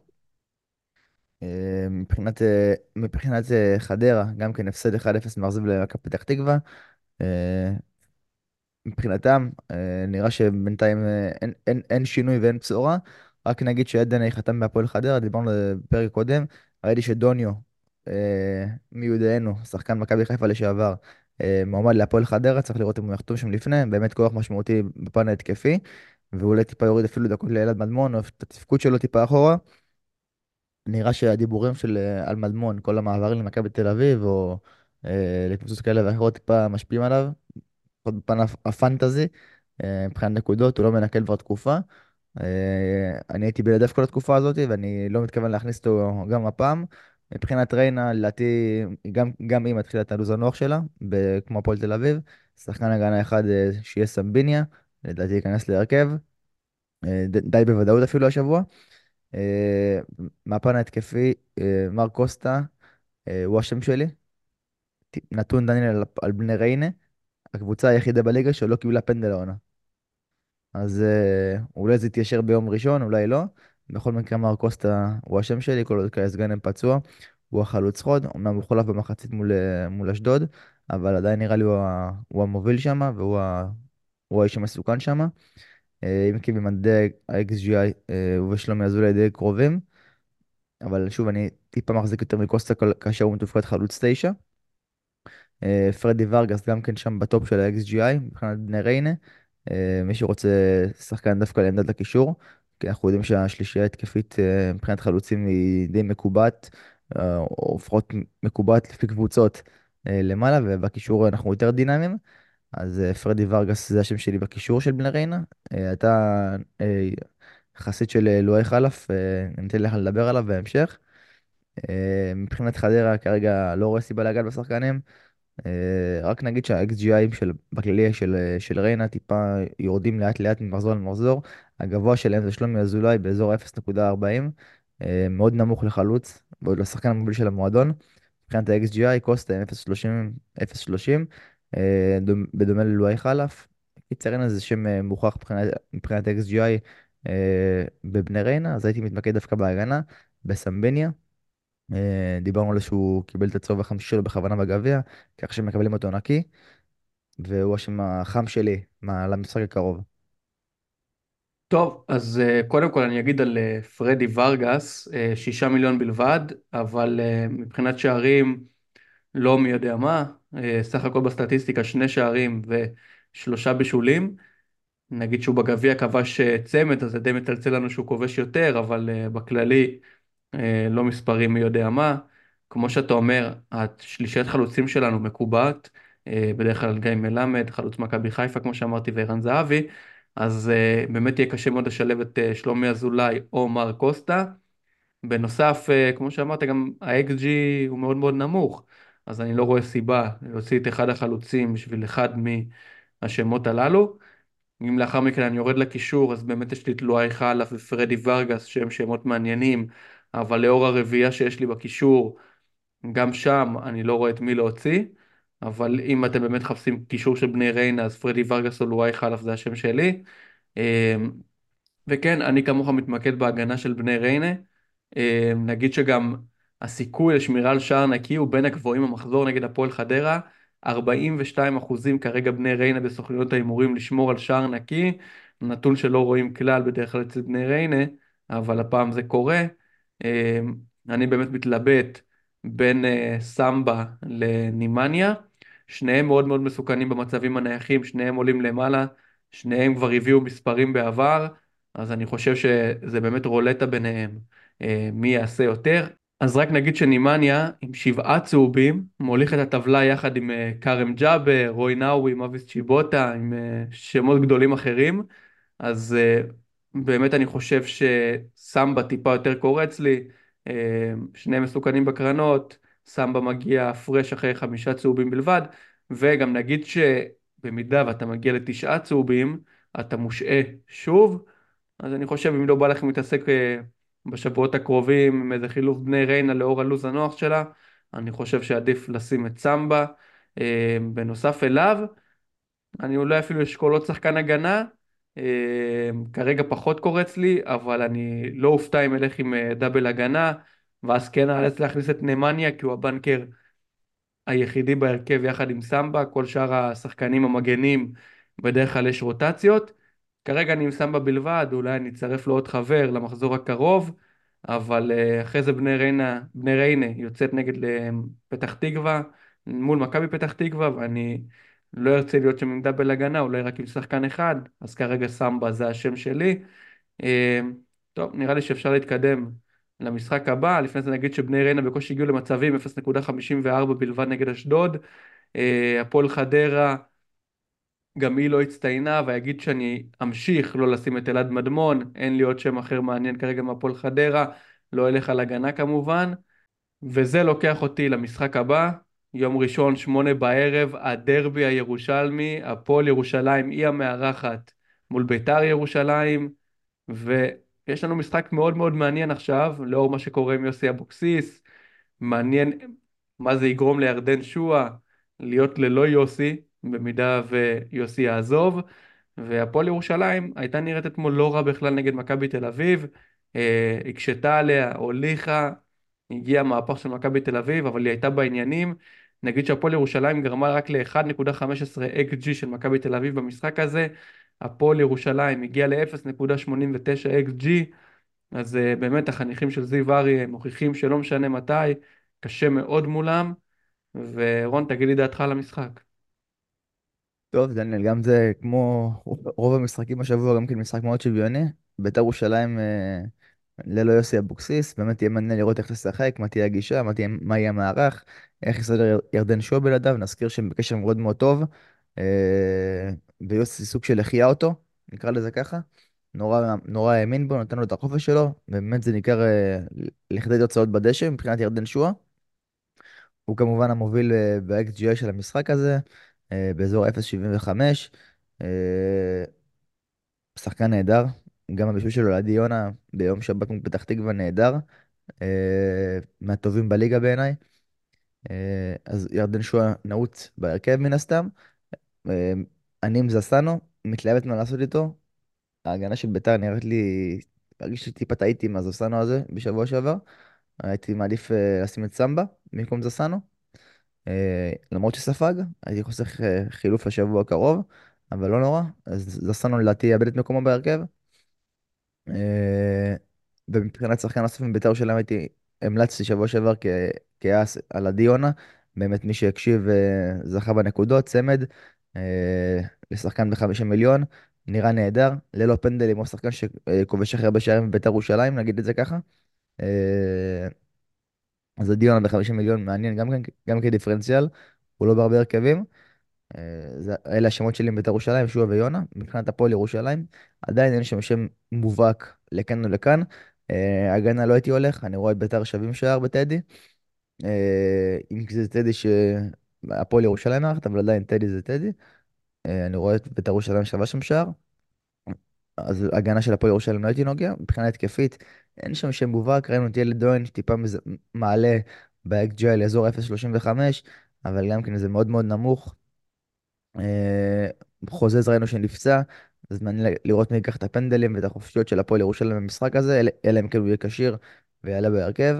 אה, מבחינת, אה, מבחינת אה, חדרה, גם כן הפסד 1-0 מאכזב למכבי פתח תקווה. אה, מבחינתם, אה, נראה שבינתיים אה, אין, אין, אין שינוי ואין בשורה. רק נגיד שעדן חתם בהפועל חדרה, דיברנו בפרק קודם. ראיתי שדוניו, אה, מיודענו, שחקן מכבי חיפה לשעבר, אה, מועמד להפועל חדרה, צריך לראות אם הוא יחתום שם לפני, באמת כוח משמעותי בפן ההתקפי, ואולי טיפה יוריד אפילו דקות לאלעד מדמון, או את התפקוד שלו טיפה אחורה. נראה שהדיבורים של אה, על מדמון, כל המעברים למכבי תל אביב, או אה, לקבוצות כאלה ואחרות, טיפה משפיעים עליו. לפחות בפן הפ- הפנטזי, אה, מבחינת נקודות, הוא לא מנקל כבר תקופה. אה, אני הייתי בלעדיו כל התקופה הזאת, ואני לא מתכוון להכניס אותו גם הפעם. מבחינת ריינה, לדעתי, גם, גם היא מתחילה את הלו"ז הנוח שלה, ב- כמו הפועל תל אביב. שחקן הגנה אחד אה, שיהיה סמביניה, לדעתי ייכנס להרכב, אה, די בוודאות אפילו השבוע. אה, מהפן ההתקפי, מר קוסטה, הוא השם שלי. נתון דניאל על, על בני ריינה, הקבוצה היחידה בליגה שלא קיבלה פנדל העונה. אז אולי זה יתיישר ביום ראשון, אולי לא. בכל מקרה, מר קוסטה הוא השם שלי, כל עוד קייס גאנם פצוע. הוא החלוץ חוד, אמנם הוא חולף במחצית מול, אה, מול אשדוד, אבל עדיין נראה לי הוא, הוא המוביל שם, והוא ה- האיש המסוכן שם. אה, אם כי במדדי ה-XGI אה, הוא ושלומי אזולאי די קרובים, אבל שוב, אני טיפה מחזיק יותר מקוסטה כאשר הוא מתופקד חלוץ תשע. אה, פרדי ורגס גם כן שם בטופ של ה-XGI מבחינת בני ריינה. מי שרוצה שחקן דווקא לעמדת הקישור, כי אנחנו יודעים שהשלישייה ההתקפית אה, מבחינת חלוצים היא די מקובעת, אה, או לפחות מקובעת לפי קבוצות אה, למעלה, ובקישור אנחנו יותר דינמיים. אז אה, פרדי ורגס זה השם שלי בקישור של בני ריינה. אה, אתה אה, חסיד של אה, לואי חלף, אה, אני אתן לך לדבר עליו בהמשך. אה, מבחינת חדרה כרגע לא רואה סיבה לגעת בשחקנים. אה, רק נגיד שה-XGI של, בכללי של, אה, של ריינה טיפה יורדים לאט לאט ממחזור למחזור. הגבוה שלהם זה שלומי אזולאי באזור ה-0.40, אה, מאוד נמוך לחלוץ, ועוד לשחקן המוביל של המועדון. מבחינת ה-XGI, קוסטה 0.30, 0.30, אה, דומ- בדומה ללואי חלף. קיצר, ריינה זה שם מוכח מבחינת, ה-XGI בבני ריינה, אז הייתי מתמקד דווקא בהגנה, בסמבניה. אה, דיברנו על זה שהוא קיבל את הצהוב החמישי שלו בכוונה בגביע, כך שמקבלים אותו נקי, והוא השם החם שלי למשחק הקרוב. טוב, אז אה, קודם כל אני אגיד על אה, פרדי ורגס, שישה מיליון בלבד, אבל מבחינת שערים לא מי יודע מה, סך הכל בסטטיסטיקה שני שערים ושלושה בישולים. נגיד שהוא בגביע כבש צמד, אז זה די מצלצל לנו שהוא כובש יותר, אבל בכללי לא מספרים מי יודע מה. כמו שאתה אומר, השלישיית חלוצים שלנו מקובעת, אה, בדרך כלל גיא מלמד, חלוץ מכבי חיפה, כמו שאמרתי, וערן זהבי, אז אה, באמת יהיה קשה מאוד לשלב את אה, שלומי אזולאי או מר קוסטה. בנוסף, אה, כמו שאמרת, גם ה-XG הוא מאוד מאוד נמוך, אז אני לא רואה סיבה להוציא את אחד החלוצים בשביל אחד מהשמות הללו. אם לאחר מכן אני יורד לקישור, אז באמת יש לי לואי חלף ופרדי ורגס, שהם שמות מעניינים, אבל לאור הרביעייה שיש לי בקישור, גם שם אני לא רואה את מי להוציא. אבל אם אתם באמת מחפשים קישור של בני ריינה, אז פרדי ורגס או לואי חלף זה השם שלי. אמ, וכן, אני כמוך מתמקד בהגנה של בני ריינה. אה, נגיד שגם הסיכוי לשמירה על שער נקי הוא בין הגבוהים במחזור נגד הפועל חדרה. 42 אחוזים כרגע בני ריינה בסוכנויות ההימורים לשמור על שער נקי. נתון שלא רואים כלל בדרך כלל אצל בני ריינה, אבל הפעם זה קורה. אה, אני באמת מתלבט בין אה, סמבה לנימניה. שניהם מאוד מאוד מסוכנים במצבים הנייחים, שניהם עולים למעלה, שניהם כבר הביאו מספרים בעבר. אז אני חושב שזה באמת רולטה ביניהם, אה, מי יעשה יותר. אז רק נגיד שנימניה עם שבעה צהובים מוליך את הטבלה יחד עם אה, כרם ג'אבר, רוי נאווי, מאביס צ'יבוטה, עם שמות גדולים אחרים. אז באמת אני חושב שסמבה טיפה יותר קורץ לי, אה, שניהם מסוכנים בקרנות, סמבה מגיע פרש אחרי חמישה צהובים בלבד, וגם נגיד שבמידה ואתה מגיע לתשעה צהובים, אתה מושעה שוב. אז אני חושב אם לא בא לכם להתעסק אה, בשבועות הקרובים עם איזה חילוף בני ריינה לאור הלו"ז הנוח שלה, אני חושב שעדיף לשים את סמבה. אה, בנוסף אליו, אני אולי אפילו אשקול עוד שחקן הגנה, כרגע פחות קורץ לי, אבל אני לא אופתע אם אלך עם אה, דאבל הגנה, ואז כן אאלץ להכניס את נמניה, כי הוא הבנקר היחידי בהרכב יחד עם סמבה, כל שאר השחקנים המגנים בדרך כלל יש רוטציות. כרגע אני עם סמבה בלבד, אולי אני אצרף לו עוד חבר למחזור הקרוב, אבל אה, אחרי זה בני ריינה, בני ריינה יוצאת נגד אה, פתח תקווה, מול מכבי פתח תקווה, ואני לא ארצה להיות שם עם דאבל הגנה, אולי רק עם שחקן אחד, אז כרגע סמבה זה השם שלי. אה, טוב, נראה לי שאפשר להתקדם למשחק הבא, לפני זה נגיד שבני ריינה בקושי הגיעו למצבים 0.54 בלבד נגד אשדוד, אה, הפועל חדרה גם היא לא הצטיינה, ויגיד שאני אמשיך לא לשים את אלעד מדמון, אין לי עוד שם אחר מעניין כרגע מהפועל חדרה, לא אלך על הגנה כמובן, וזה לוקח אותי למשחק הבא, יום ראשון, שמונה בערב, הדרבי הירושלמי, הפועל ירושלים היא המארחת מול ביתר ירושלים, ויש לנו משחק מאוד מאוד מעניין עכשיו, לאור מה שקורה עם יוסי אבוקסיס, מעניין מה זה יגרום לירדן שואה להיות ללא יוסי, במידה ויוסי יעזוב, והפועל ירושלים הייתה נראית אתמול לא רע בכלל נגד מכבי תל אביב, אה, הקשתה עליה, הוליכה, הגיע מהפך של מכבי תל אביב, אבל היא הייתה בעניינים. נגיד שהפועל ירושלים גרמה רק ל-1.15 XG של מכבי תל אביב במשחק הזה, הפועל ירושלים הגיע ל-0.89 XG, אז uh, באמת החניכים של זיו אריה מוכיחים שלא משנה מתי, קשה מאוד מולם, ורון תגיד לי דעתך על המשחק. טוב, דניאל, גם זה כמו רוב המשחקים השבוע, גם כן משחק מאוד שוויוני. בית"ר ירושלים אה, ללא יוסי אבוקסיס, באמת יהיה מעניין לראות איך תשחק, מה תהיה הגישה, מה תהיה, מה יהיה המערך, איך יסתדר ירדן שועה בלעדיו, נזכיר שהם בקשר מאוד מאוד טוב, אה, ויוסי סוג של החיה אותו, נקרא לזה ככה. נורא, נורא האמין בו, נתן לו את החופש שלו, ובאמת זה ניכר אה, לכדי תוצאות בדשא מבחינת ירדן שועה. הוא כמובן המוביל אה, ב-XGI של המשחק הזה, אה, באזור 0.75. אה, שחקן נהדר, גם הבישול שלו לעדי יונה ביום שבת מול פתח תקווה נהדר, מהטובים בליגה בעיניי. אז ירדן שועה נעוץ בהרכב מן הסתם. אני עם זסנו, מתלהבת מה לעשות איתו. ההגנה של ביתר נראית לי, מרגיש לי טיפה טעיתי עם הזסנו הזה בשבוע שעבר. הייתי מעדיף לשים את סמבה במקום זסנו. אה, למרות שספג, הייתי חוסך אה, חילוף לשבוע הקרוב, אבל לא נורא, אז זסנו לדעתי יאבד את מקומו בהרכב. אה, ומבחינת שחקן נוסף מבית"ר ירושלים הייתי, המלצתי שבוע שעבר כאס על עדי יונה, באמת מי שהקשיב זכה בנקודות, צמד, לשחקן ב-50 מיליון, נראה נהדר, ללא פנדלים, או שחקן שכובש הכי הרבה שערים בבית"ר ירושלים, נגיד את זה ככה. אז הדיון ב-50 מיליון מעניין גם, גם כדיפרנציאל, הוא לא בהרבה הרכבים. אה, אלה השמות שלי מבית"ר ירושלים, שועה ויונה. מבחינת הפועל ירושלים, עדיין אין שם שם מובהק לכאן או לכאן. אה, הגנה לא הייתי הולך, אני רואה את בית"ר שווים שער בטדי. אה, אם זה טדי שהפועל ירושלים מארחת, אבל עדיין טדי זה טדי. אני רואה את בית"ר ירושלים שווה שם שער. אז הגנה של הפועל ירושלים לא הייתי נוגע. מבחינה התקפית, אין שם שם מובהק, ראינו את ילד דוין שטיפה. מעלה ב-XGI לאזור 0.35, אבל גם כן זה מאוד מאוד נמוך. אה, חוזז ראינו שנפצע, אז מעניין לראות מי ייקח את הפנדלים ואת החופשיות של הפועל ירושלים במשחק הזה, אלא אם כן הוא יהיה כשיר ויעלה בהרכב.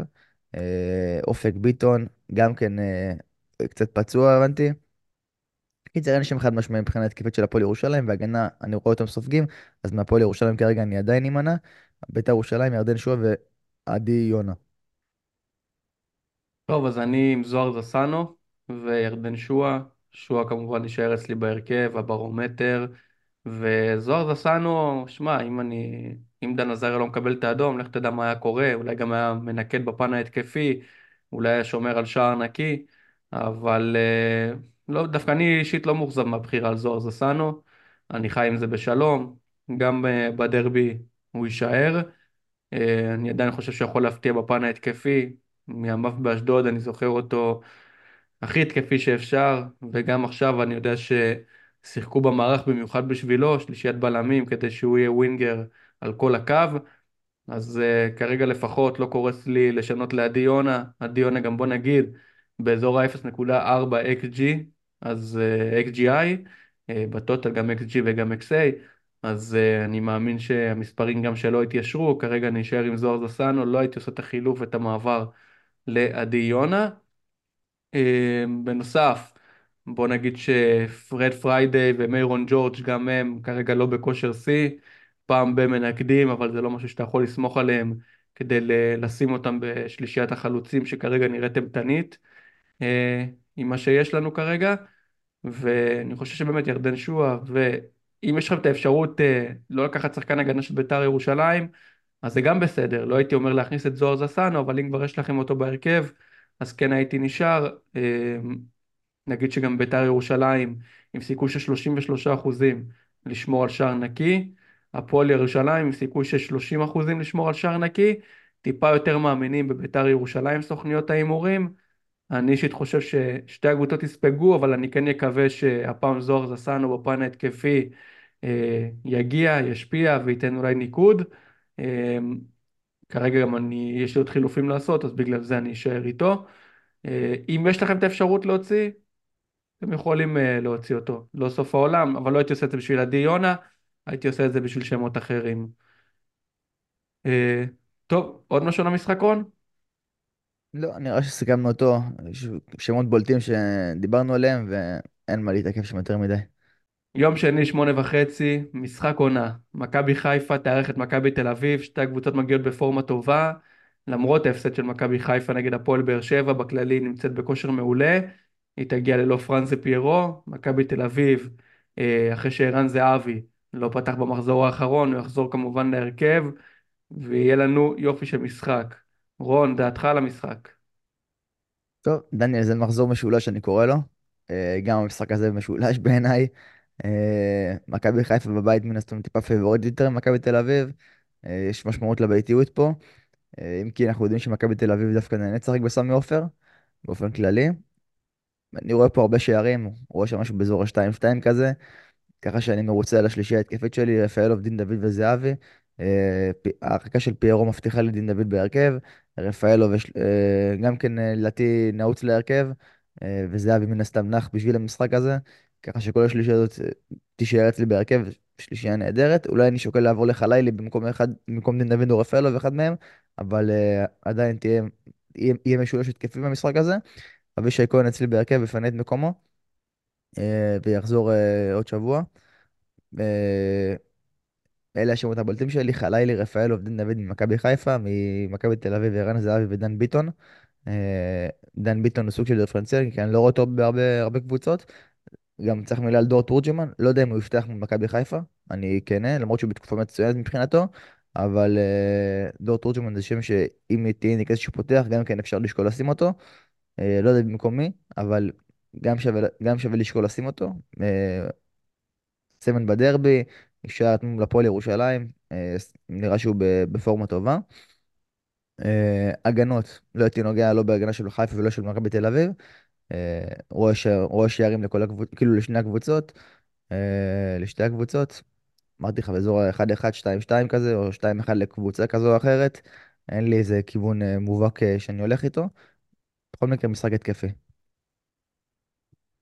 אה, אופק ביטון, גם כן אה, קצת פצוע הבנתי. קיצר, אין שם חד משמעי מבחינה התקפית של הפועל ירושלים, והגנה, אני רואה אותם סופגים, אז מהפועל ירושלים כרגע אני עדיין אמנע. בית"ר ירושלים, ירדן שועה ועדי יונה. טוב, אז אני עם זוהר זסנו וירדן שועה. שועה כמובן יישאר אצלי בהרכב, הברומטר. וזוהר זסנו, שמע, אם אני... אם דן עזריה לא מקבל את האדום, לך תדע מה היה קורה, אולי גם היה מנקד בפן ההתקפי, אולי היה שומר על שער נקי, אבל אה, לא, דווקא אני אישית לא מאוכזב מהבחירה על זוהר זסנו, אני חי עם זה בשלום, גם אה, בדרבי הוא יישאר. אה, אני עדיין חושב שהוא יכול להפתיע בפן ההתקפי. מימיו באשדוד אני זוכר אותו הכי התקפי שאפשר, וגם עכשיו אני יודע ששיחקו במערך במיוחד בשבילו, שלישיית בלמים, כדי שהוא יהיה ווינגר על כל הקו. אז uh, כרגע לפחות לא קורס לי לשנות לעדי יונה. עדי יונה גם בוא נגיד באזור ה-0.4 XG, אז uh, XGI, uh, ב total גם XG וגם XA. אז uh, אני מאמין שהמספרים גם שלו התיישרו, כרגע אני אשאר עם זוהר זסנו, לא הייתי עושה את החילוף ואת המעבר לעדי יונה. Uh, בנוסף, בוא נגיד שפרד פריידיי ומיירון ג'ורג' גם הם כרגע לא בכושר שיא, פעם ב מנקדים, אבל זה לא משהו שאתה יכול לסמוך עליהם כדי לשים אותם בשלישיית החלוצים שכרגע נראית אימתנית uh, עם מה שיש לנו כרגע. ואני חושב שבאמת ירדן שועה, ואם יש לכם את האפשרות אה, לא לקחת שחקן הגנה של בית"ר ירושלים, אז זה גם בסדר, לא הייתי אומר להכניס את זוהר זסנו, אבל אם כבר יש לכם אותו בהרכב, אז כן הייתי נשאר. אה, נגיד שגם בית"ר ירושלים עם סיכוי של 33 אחוזים לשמור על שער נקי, הפועל ירושלים עם סיכוי של 30 אחוזים לשמור על שער נקי, טיפה יותר מאמינים בבית"ר ירושלים סוכניות ההימורים. אני אישית חושב ששתי הקבוצות יספגו, אבל אני כן אקווה שהפעם זוהר זסנו בפן ההתקפי אה, יגיע, ישפיע וייתן אולי ניקוד. כרגע גם אני, יש לי עוד חילופים לעשות, אז בגלל זה אני אשאר איתו. אה, אם יש לכם את האפשרות להוציא, אתם יכולים אה, להוציא אותו. לא סוף העולם, אבל לא הייתי עושה את זה בשביל עדי יונה, הייתי עושה את זה בשביל שמות אחרים. אה, טוב, עוד משהו למשחק רון? לא, נראה שסיכמנו אותו. שמות בולטים שדיברנו עליהם, ואין מה להתעכב שם יותר מדי. יום שני, שמונה וחצי, משחק עונה. מכבי חיפה תארח את מכבי תל אביב, שתי הקבוצות מגיעות בפורמה טובה. למרות ההפסד של מכבי חיפה נגד הפועל באר שבע, בכללי נמצאת בכושר מעולה. היא תגיע ללא פרנזה פיירו. מכבי תל אביב, אה, אחרי שערן זהבי לא פתח במחזור האחרון, הוא יחזור כמובן להרכב, ויהיה לנו יופי של משחק. רון, דעתך על המשחק. טוב, דניאל, זה מחזור משולש, אני קורא לו. אה, גם המשחק הזה משולש בעיניי. אה, מכבי חיפה בבית מן הסתם טיפה פייבוריט יותר ממכבי תל אביב. אה, יש משמעות לביתיות פה. אם כי אנחנו יודעים שמכבי תל אביב דווקא נהנית לשחק בסמי עופר, באופן כללי. אני רואה פה הרבה שערים, רואה שם משהו באזור ה-2-2 כזה. ככה שאני מרוצה על השלישייה ההתקפית שלי, רפאלוב, דין דוד וזהבי. אה, ההרחקה של פיירו מבטיחה לדין דוד בהרכב, רפאלוב אה, גם כן אה, לדעתי נעוץ להרכב, וזהבי מן הסתם נח בשביל המשחק הזה, ככה שכל השלישייה הזאת תישאר אצלי בהרכב, שלישייה נהדרת. אולי אני שוקל לעבור לחלילי במקום אחד, במקום דין דוד או רפאלוב, אחד מהם, אבל עדיין תהיה, יהיה, יהיה משולש התקפי במשחק הזה. אבישי כהן אצלי בהרכב יפנה את מקומו, ויחזור עוד שבוע. אלה השמות הבולטים שלי, חלילי, רפאלוב, דין דוד ממכבי חיפה, ממכבי תל אביב, ערן זהבי ודן ביטון. אה, דן ביטון הוא סוג של דיפרנציאל, כי אני לא רואה אותו בהרבה הרבה קבוצות. גם צריך מילה על דור תורג'מן, לא יודע אם הוא יפתח ממכבי חיפה, אני כנה, למרות שהוא בתקופה מצוינת מבחינתו, אבל uh, דור תורג'מן זה שם שאם תהיה אינדיקציה שהוא פותח, גם כן אפשר לשקול לשים אותו. Uh, לא יודע במקום מי, אבל גם שווה, גם שווה לשקול לשים אותו. Uh, סמן בדרבי, נשאר מול הפועל ירושלים, אה, נראה שהוא בפורמה טובה. אה, הגנות, לא הייתי נוגע לא בהגנה של חיפה ולא של מכבי תל אביב. אה, רואה שערים לכל הקבוצות, כאילו לשני הקבוצות, לשתי הקבוצות. אמרתי לך באזור 1-1, 2-2 כזה, או 2-1 לקבוצה כזו או אחרת. אין לי איזה כיוון מובהק שאני הולך איתו. בכל מקרה, משחק התקפי.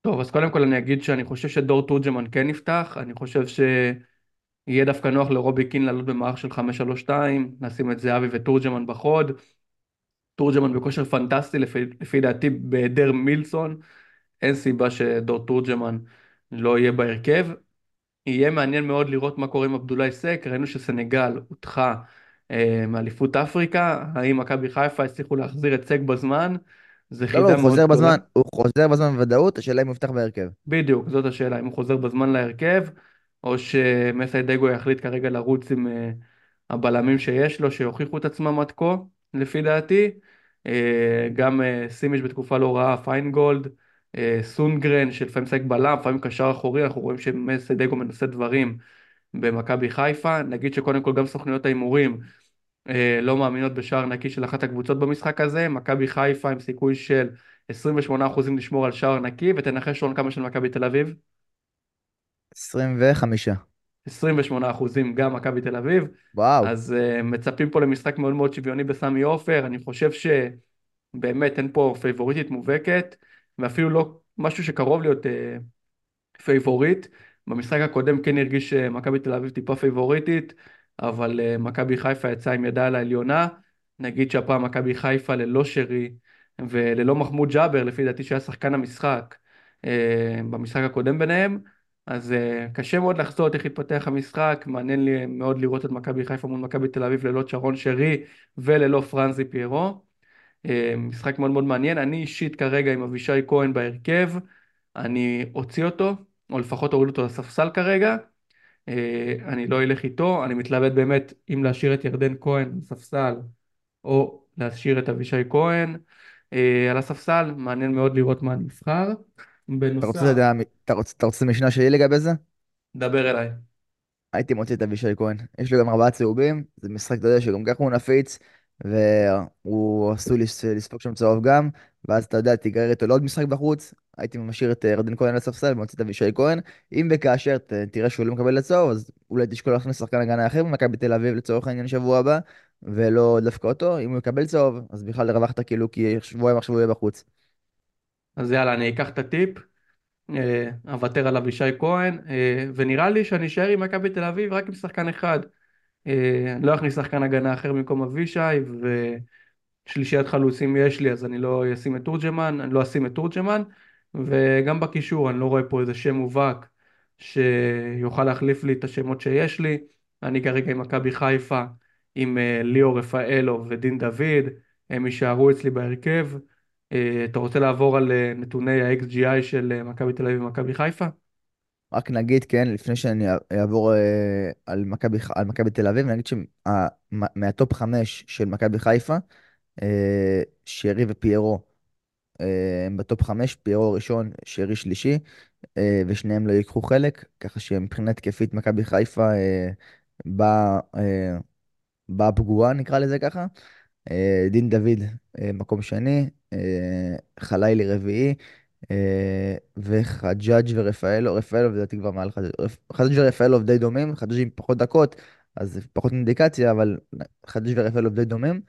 טוב, אז קודם כל אני אגיד שאני חושב שדור תורג'מן כן יפתח, אני חושב שיהיה דווקא נוח לרובי קין לעלות במערך של 5-3-2, נשים את זהבי ותורג'מן בחוד, תורג'מן בכושר פנטסטי לפי, לפי דעתי בהיעדר מילסון, אין סיבה שדור תורג'מן לא יהיה בהרכב. יהיה מעניין מאוד לראות מה קורה עם עבדולאי סק, ראינו שסנגל הודחה אה, מאליפות אפריקה, האם מכבי חיפה הצליחו להחזיר את סק בזמן? זה לא, לא, חידה הוא מאוד חוזר גדולה. בזמן, הוא חוזר בזמן בוודאות, השאלה אם הוא יפתח בהרכב. בדיוק, זאת השאלה, אם הוא חוזר בזמן להרכב, או שמסיידגו יחליט כרגע לרוץ עם אה, הבלמים שיש לו, שיוכיחו את עצמם עד כה, לפי דעתי. אה, גם אה, סימיש בתקופה לא רעה, פיינגולד, סונגרן, שלפעמים משחק בלם, לפעמים קשר אחורי, אנחנו רואים שמסיידגו מנסה דברים במכבי חיפה. נגיד שקודם כל גם סוכניות ההימורים לא מאמינות בשער נקי של אחת הקבוצות במשחק הזה, מכבי חיפה עם סיכוי של 28% לשמור על שער נקי, ותנחש רון כמה של מכבי תל אביב? 25. 28% גם מכבי תל אביב. וואו. אז uh, מצפים פה למשחק מאוד מאוד שוויוני בסמי עופר, אני חושב שבאמת אין פה פייבוריטית מובהקת, ואפילו לא משהו שקרוב להיות uh, פייבוריט. במשחק הקודם כן הרגיש שמכבי תל אביב טיפה פייבוריטית, אבל uh, מכבי חיפה יצאה עם ידה על העליונה. נגיד שהפעם מכבי חיפה ללא שרי, וללא מחמוד ג'אבר, לפי דעתי שהיה שחקן המשחק אה, במשחק הקודם ביניהם, אז אה, קשה מאוד לחזות איך יתפתח המשחק, מעניין לי מאוד לראות את מכבי חיפה מול מכבי תל אביב ללא צ'רון שרי וללא פרנזי פיירו. אה, משחק מאוד מאוד מעניין, אני אישית כרגע עם אבישי כהן בהרכב, אני אוציא אותו, או לפחות אוריד אותו לספסל כרגע. אני לא אלך איתו, אני מתלבט באמת אם להשאיר את ירדן כהן בספסל או להשאיר את אבישי כהן. אה, על הספסל, מעניין מאוד לראות מה נבחר. אתה רוצה בנוסף, לדעת, אתה רוצה, אתה רוצה משנה שלי לגבי זה? דבר אליי. הייתי מוציא את אבישי כהן. יש לו גם ארבעה צהובים, זה משחק, אתה יודע, שגם ככה הוא נפיץ, והוא עשוי לס- לספוג שם צהוב גם, ואז אתה יודע, תיגרר איתו לעוד משחק בחוץ, הייתי משאיר את אה, רדן כהן על הספסל ומוציא את אבישי כהן. אם וכאשר ת- תראה שהוא לא מקבל לצהוב, אז אולי תשקול להכניס שחקן הגנה אחר במכבי תל אביב לצורך העניין שבוע הבא, ולא דווקא אותו. אם הוא יקבל צהוב, אז בכלל הרווחת כאילו, כי שבועיים עכשיו הוא יהיה בחוץ. אז יאללה, אני אקח את הטיפ, אה, אוותר על אבישי כהן, אה, ונראה לי שאני אשאר עם מכבי תל אביב רק עם שחקן אחד. אה, אני לא אכניס שחקן הגנה אחר במקום אבישי, ושלישיית חלוצים יש לי, אז אני לא אשים את תורג'מן, אני לא אשים את תורג'מן, וגם בקישור, אני לא רואה פה איזה שם מובהק שיוכל להחליף לי את השמות שיש לי. אני כרגע עם מכבי חיפה, עם ליאור רפאלו ודין דוד, הם יישארו אצלי בהרכב. אה, אתה רוצה לעבור על אה, נתוני ה-XGI של אה, מכבי תל אביב ומכבי חיפה? רק נגיד, כן, לפני שאני אעבור על מכבי תל אביב, נגיד שמהטופ חמש של מכבי חיפה, שרי ופיירו הם בטופ חמש, פיירו ראשון, שרי שלישי, ושניהם לא ייקחו חלק, ככה שמבחינה התקפית מכבי חיפה אה, באה אה, באה פגועה, נקרא לזה ככה. דין דוד מקום שני, חלילי רביעי, אה, וחג'אג' ורפאלו, רפאלו לדעתי כבר מעל חג'אג', חג'אג' ורפאלו די דומים, חג'אג' עם פחות דקות, אז פחות אינדיקציה, אבל חג'אג' ורפאלו די דומים.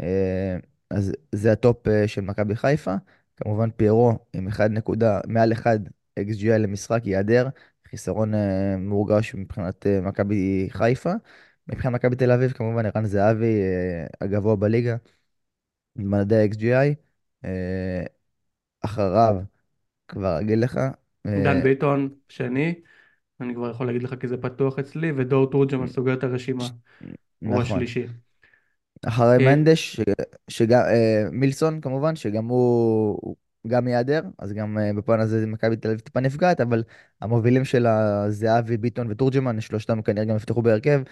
אה, אז זה הטופ אה, של מכבי חיפה. כמובן פיירו עם 1 נקודה, מעל 1 XGI למשחק ייעדר, חיסרון מורגש מבחינת מכבי חיפה. מבחינת מכבי תל אביב כמובן ערן זהבי הגבוה בליגה במדדי ה-XGI. אה, אחריו כבר אגיד לך, דן אה, ביטון שני, אני כבר יכול להגיד לך כי זה פתוח אצלי, ודור תורג'מן סוגר את הרשימה, הוא נכון. השלישי. אחרי אה, מנדש, ש- שגם, אה, מילסון כמובן, שגם הוא, הוא גם ייעדר, אז גם אה, בפן הזה מכבי תל אביב טיפה נפגעת, אבל המובילים שלה זהבי, ביטון ותורג'מן, שלושתם כנראה גם יפתחו בהרכב.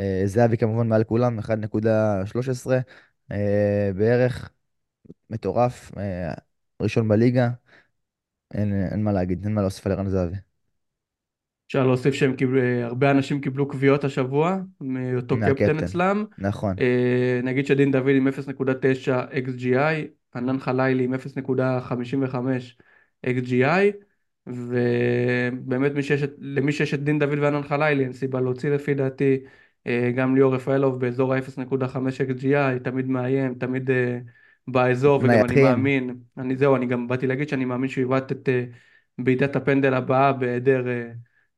אה, זהבי כמובן מעל כולם, 1.13 אה, בערך, מטורף, אה, ראשון בליגה, אין, אין מה להגיד, אין מה להוסיף על ערן זהבי. אפשר להוסיף שהם קיבלו, הרבה אנשים קיבלו קביעות השבוע מאותו קפטן אצלם. נכון. אה, נגיד שדין דוד עם 0.9 XGI, ענן חלילי עם 0.55 XGI, ובאמת מי שיש, למי שיש את דין דוד וענן חלילי אין סיבה להוציא לפי דעתי. אה, גם ליאור רפאלוב באזור ה-0.5 XGI, תמיד מאיים, תמיד אה, באזור, וגם אני נייחים, מאמין, אני זהו, אני גם באתי להגיד שאני מאמין שהוא יבעט את אה, בעיטת הפנדל הבאה בהיעדר אה,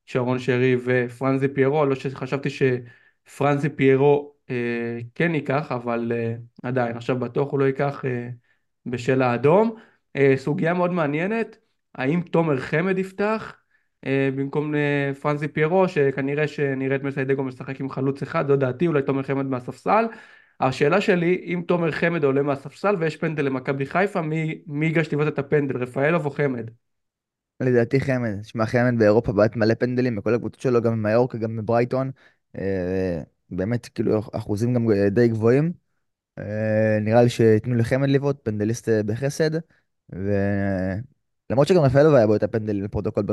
שרון שרי ופרנזי פיירו, לא שחשבתי שפרנזי פיירו אה, כן ייקח, אבל אה, עדיין, עכשיו בטוח הוא לא ייקח אה, בשל האדום. אה, סוגיה מאוד מעניינת, האם תומר חמד יפתח אה, במקום אה, פרנזי פיירו, שכנראה שנראה את מסיידגו משחק עם חלוץ אחד, זו דעתי, אולי תומר חמד מהספסל. השאלה שלי, אם תומר חמד עולה מהספסל ויש פנדל למכבי חיפה, מי, מי ייגש לבעוט את הפנדל, רפאלוב או חמד? לדעתי חמד, שמע חמד באירופה בעט מלא פנדלים בכל הקבוצות שלו, גם במיורקה, גם בברייטון, אה, באמת כאילו אחוזים גם די גבוהים. אה, נראה לי שייתנו לחמד לבעוט, פנדליסט אה, בחסד, ולמרות שגם רפאלוב היה בו את הפנדל לפרוטוקול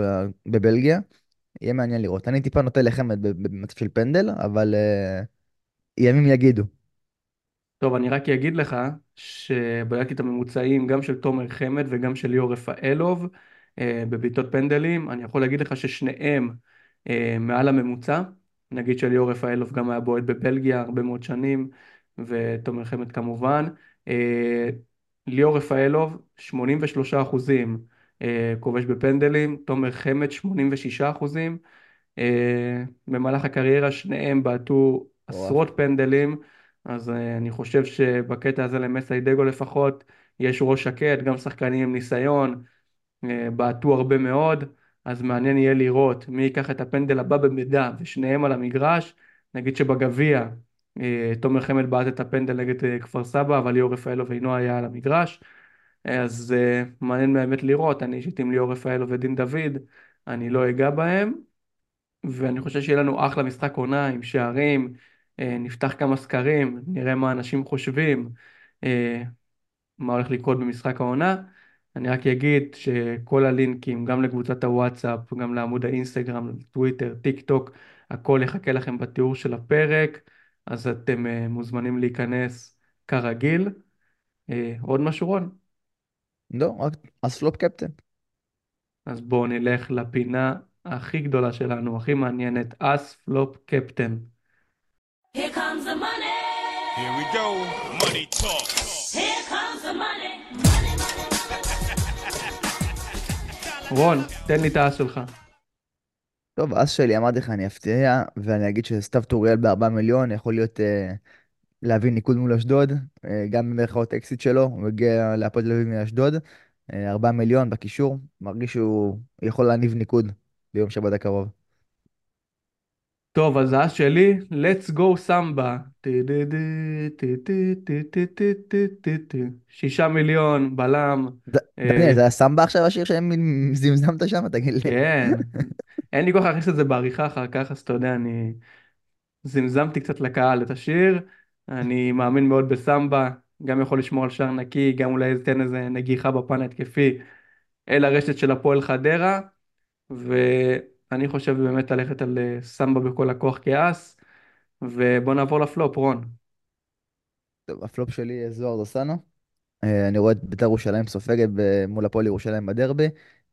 בבלגיה, יהיה מעניין לראות. אני טיפה נוטה לחמד במצב של פנדל, אבל ימים יגידו. טוב, אני רק אגיד לך שבדקתי את הממוצעים גם של תומר חמד וגם של ליאור רפאלוב אה, בבעיטות פנדלים. אני יכול להגיד לך ששניהם אה, מעל הממוצע. נגיד שליאור רפאלוב גם היה בועט בבלגיה הרבה מאוד שנים, ותומר חמד כמובן. אה, ליאור רפאלוב 83 אחוזים אה, כובש בפנדלים, תומר חמד 86 אחוזים. אה, במהלך הקריירה שניהם בעטו מטורף. עשרות פנדלים, אז אה, אני חושב שבקטע הזה למסיידגו לפחות יש ראש שקט, גם שחקנים עם ניסיון, אה, בעטו הרבה מאוד, אז מעניין יהיה לראות מי ייקח את הפנדל הבא במידה ושניהם על המגרש, נגיד שבגביע אה, תומר חמד בעט את הפנדל נגד כפר סבא, אבל ליאור רפאלוב אינו היה על המגרש, אז מעניין באמת לראות, אני אישית עם ליאור רפאלוב ודין דוד, אני לא אגע בהם. ואני חושב שיהיה לנו אחלה משחק עונה עם שערים, נפתח כמה סקרים, נראה מה אנשים חושבים, אה, מה הולך לקרות במשחק העונה, אני רק אגיד שכל הלינקים, גם לקבוצת הוואטסאפ, גם לעמוד האינסטגרם, טוויטר, טיק טוק, הכל יחכה לכם בתיאור של הפרק, אז אתם אה, מוזמנים להיכנס כרגיל. אה, עוד משהו רון? לא, רק האס פלופ קפטן. אז בואו נלך לפינה הכי גדולה שלנו, הכי מעניינת, אס פלופ קפטן. Here comes the money. Here we go. Money talk. Here comes the money. Money, money, money. רון, תן לי את האס שלך. טוב, אז שלי, אמרתי לך, אני אפתיע, ואני אגיד שסתיו טוריאל ב-4 מיליון יכול להיות, אה, להביא ניקוד מול אשדוד, אה, גם במרכאות אקסיט שלו, הוא מגיע להפועל תל אביב מאשדוד, אה, 4 מיליון בקישור, מרגיש שהוא יכול להניב ניקוד ביום שבת הקרוב. טוב, אז האס שלי, let's go סמבה. שישה מיליון, בלם. אה, דניאל, זה הסמבה עכשיו השיר שהם זמזמת שם? תגיד לי. כן. אין לי כך להכניס את זה בעריכה אחר כך, אז אתה יודע, אני זמזמתי קצת לקהל את השיר. אני מאמין מאוד בסמבה, גם יכול לשמור על שער נקי, גם אולי ייתן איזה נגיחה בפן ההתקפי אל הרשת של הפועל חדרה. ואני חושב באמת ללכת על אה, סמבה בכל הכוח כאס. ובוא נעבור לפלופ, רון. טוב, הפלופ שלי זוהר דוסנו. אה, אני רואה את בית"ר ירושלים סופגת מול הפועל ירושלים בדרבי.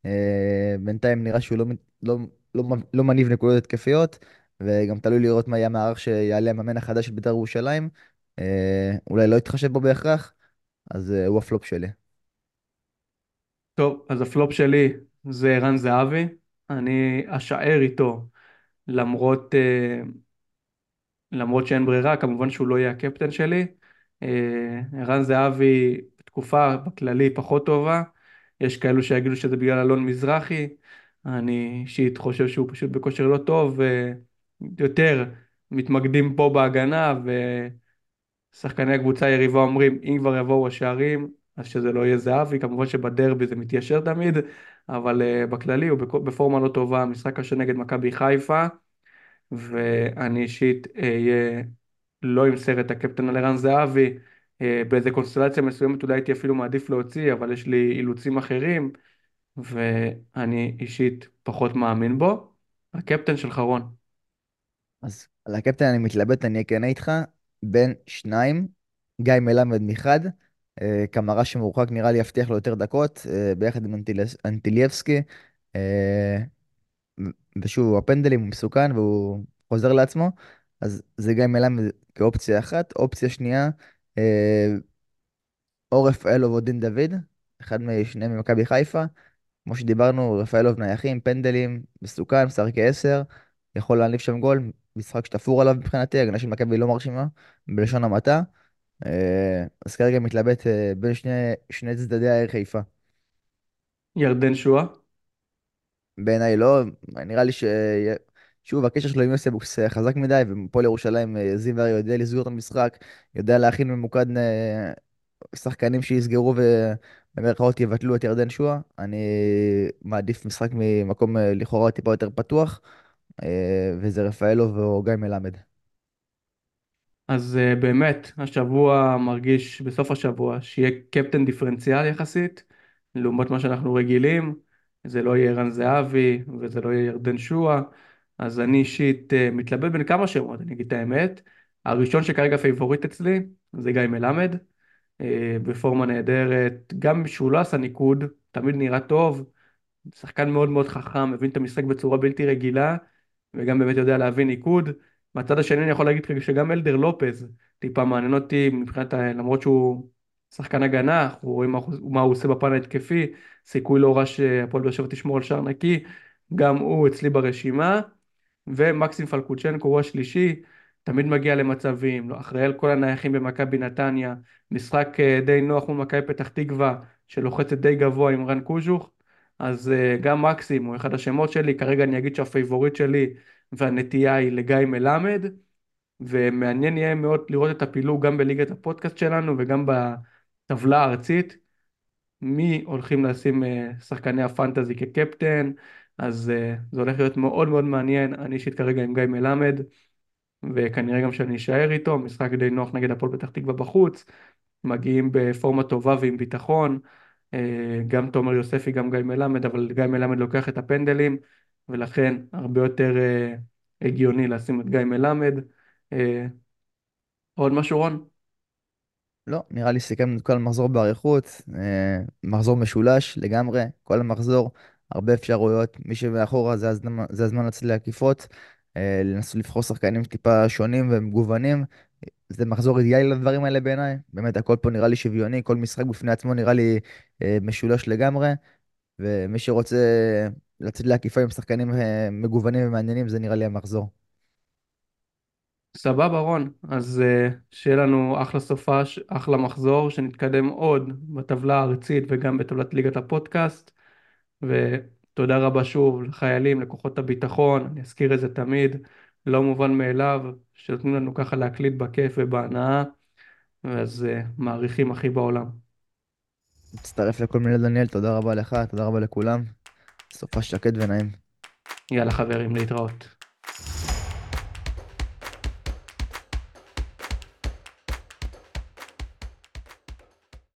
אה, בינתיים נראה שהוא לא, לא, לא, לא מניב נקודות התקפיות, וגם תלוי לראות מה יהיה המערך שיעלה המאמן החדש של בית"ר ירושלים. אולי לא יתחשב בו בהכרח, אז הוא הפלופ שלי. טוב, אז הפלופ שלי זה ערן זהבי. אני אשאר איתו למרות, אה, למרות שאין ברירה, כמובן שהוא לא יהיה הקפטן שלי. אה, ערן זהבי בתקופה בכללי פחות טובה. יש כאלו שיגידו שזה בגלל אלון מזרחי. אני אישית חושב שהוא פשוט בכושר לא טוב, ויותר מתמקדים פה בהגנה, ושחקני הקבוצה היריבה אומרים, אם כבר יבואו השערים, אז שזה לא יהיה זהבי. כמובן שבדרבי זה מתיישר תמיד, אבל אה, בכללי הוא בפורמה לא טובה. משחק קשה נגד מכבי חיפה. ואני אישית אהיה לא אמסר את הקפטן על ערן זהבי, אה, באיזה קונסטלציה מסוימת אולי הייתי אפילו מעדיף להוציא, אבל יש לי אילוצים אחרים, ואני אישית פחות מאמין בו. הקפטן שלך רון. אז על הקפטן אני מתלבט, אני כן איתך, בין שניים, גיא מלמד מחד, אה, קמרה שמורחק נראה לי יבטיח לו יותר דקות, אה, ביחד עם אנטיל- אנטיליבסקי. אה, ושוב, הפנדלים הוא מסוכן והוא חוזר לעצמו, אז זה גיא מלמד כאופציה אחת. אופציה שנייה, אה, או רפאלוב או דין דוד, אחד משניהם ממכבי חיפה. כמו שדיברנו, רפאלוב נייחים, פנדלים, מסוכן, משחק כעשר, יכול להניב שם גול, משחק שתפור עליו מבחינתי, הגנה של מכבי לא מרשימה, בלשון המעטה. אה, אז כרגע מתלבט אה, בין שני, שני צדדי העיר חיפה. ירדן שואה. בעיניי לא, נראה לי ש... שוב, הקשר שלו עם יוסבוקס אה, חזק מדי, ומפועל ירושלים אה, זיו הרי יודע לסגור את המשחק, יודע להכין ממוקד אה, שחקנים שיסגרו ובמירכאות יבטלו את ירדן שואה. אני מעדיף משחק ממקום אה, לכאורה טיפה יותר פתוח, אה, וזה רפאלוב או גיא מלמד. אז אה, באמת, השבוע מרגיש בסוף השבוע שיהיה קפטן דיפרנציאל יחסית, לעומת מה שאנחנו רגילים, זה לא יהיה ערן זהבי וזה לא יהיה ירדן שואה, אז אני אישית אה, מתלבט בין כמה שמות, אני אגיד את האמת. הראשון שכרגע פייבוריט אצלי זה גיא מלמד, uh, בפורמה נהדרת, גם שהוא לא עשה ניקוד, תמיד נראה טוב, שחקן מאוד מאוד חכם, מבין את המשחק בצורה בלתי רגילה, וגם באמת יודע להביא ניקוד. מהצד השני אני יכול להגיד שגם אלדר לופז טיפה מעניין אותי מבחינת, למרות שהוא שחקן הגנה, אנחנו רואים מה הוא עושה בפן ההתקפי, סיכוי לא רע שהפועל באר שבע תשמור על שער נקי, גם הוא אצלי ברשימה, ומקסים פלקוצ'נקו הוא השלישי, תמיד מגיע למצבים, לא, אחראי על כל הנייחים במכבי נתניה, משחק אה, די נוח מול מכבי פתח תקווה, שלוחצת די גבוה עם רן קוז'וך, אז אה, גם מקסים הוא אחד השמות שלי, כרגע אני אגיד שהפייבוריט שלי והנטייה היא לגיא מלמד, ומעניין יהיה מאוד לראות את הפילוג גם בליגת הפודקאסט שלנו וגם בטבלה הארצית, מי הולכים לשים אה, שחקני הפנטזי כקפטן, אז אה, זה הולך להיות מאוד מאוד מעניין, אני אישית כרגע עם גיא מלמד, וכנראה גם שאני אשאר איתו, משחק די נוח נגד הפועל פתח תקווה בחוץ, מגיעים בפורמה טובה ועם ביטחון, אה, גם תומר יוספי, גם גיא מלמד, אבל גיא מלמד לוקח את הפנדלים, ולכן הרבה יותר אה, הגיוני לשים את גיא מלמד. אה, עוד משהו רון? לא, נראה לי סיכמנו את כל המחזור באריכות, אה, מחזור משולש לגמרי, כל המחזור, הרבה אפשרויות, מי שמאחורה זה הזמן, זה הזמן לצאת לעקיפות, אה, לנסות לבחור שחקנים טיפה שונים ומגוונים, זה מחזור אידיאלי לדברים האלה בעיניי, באמת הכל פה נראה לי שוויוני, כל משחק בפני עצמו נראה לי אה, משולש לגמרי, ומי שרוצה לצאת לעקיפה עם שחקנים אה, מגוונים ומעניינים, זה נראה לי המחזור. סבבה רון, אז uh, שיהיה לנו אחלה סופש, אחלה מחזור, שנתקדם עוד בטבלה הארצית וגם בטבלת ליגת הפודקאסט, ותודה רבה שוב לחיילים, לכוחות הביטחון, אני אזכיר את זה תמיד, לא מובן מאליו, שנותנים לנו ככה להקליט בכיף ובהנאה, אז uh, מעריכים הכי בעולם. מצטרף לכל מיני דניאל, תודה רבה לך, תודה רבה לכולם, סופה שקט ונעים. יאללה חברים, להתראות.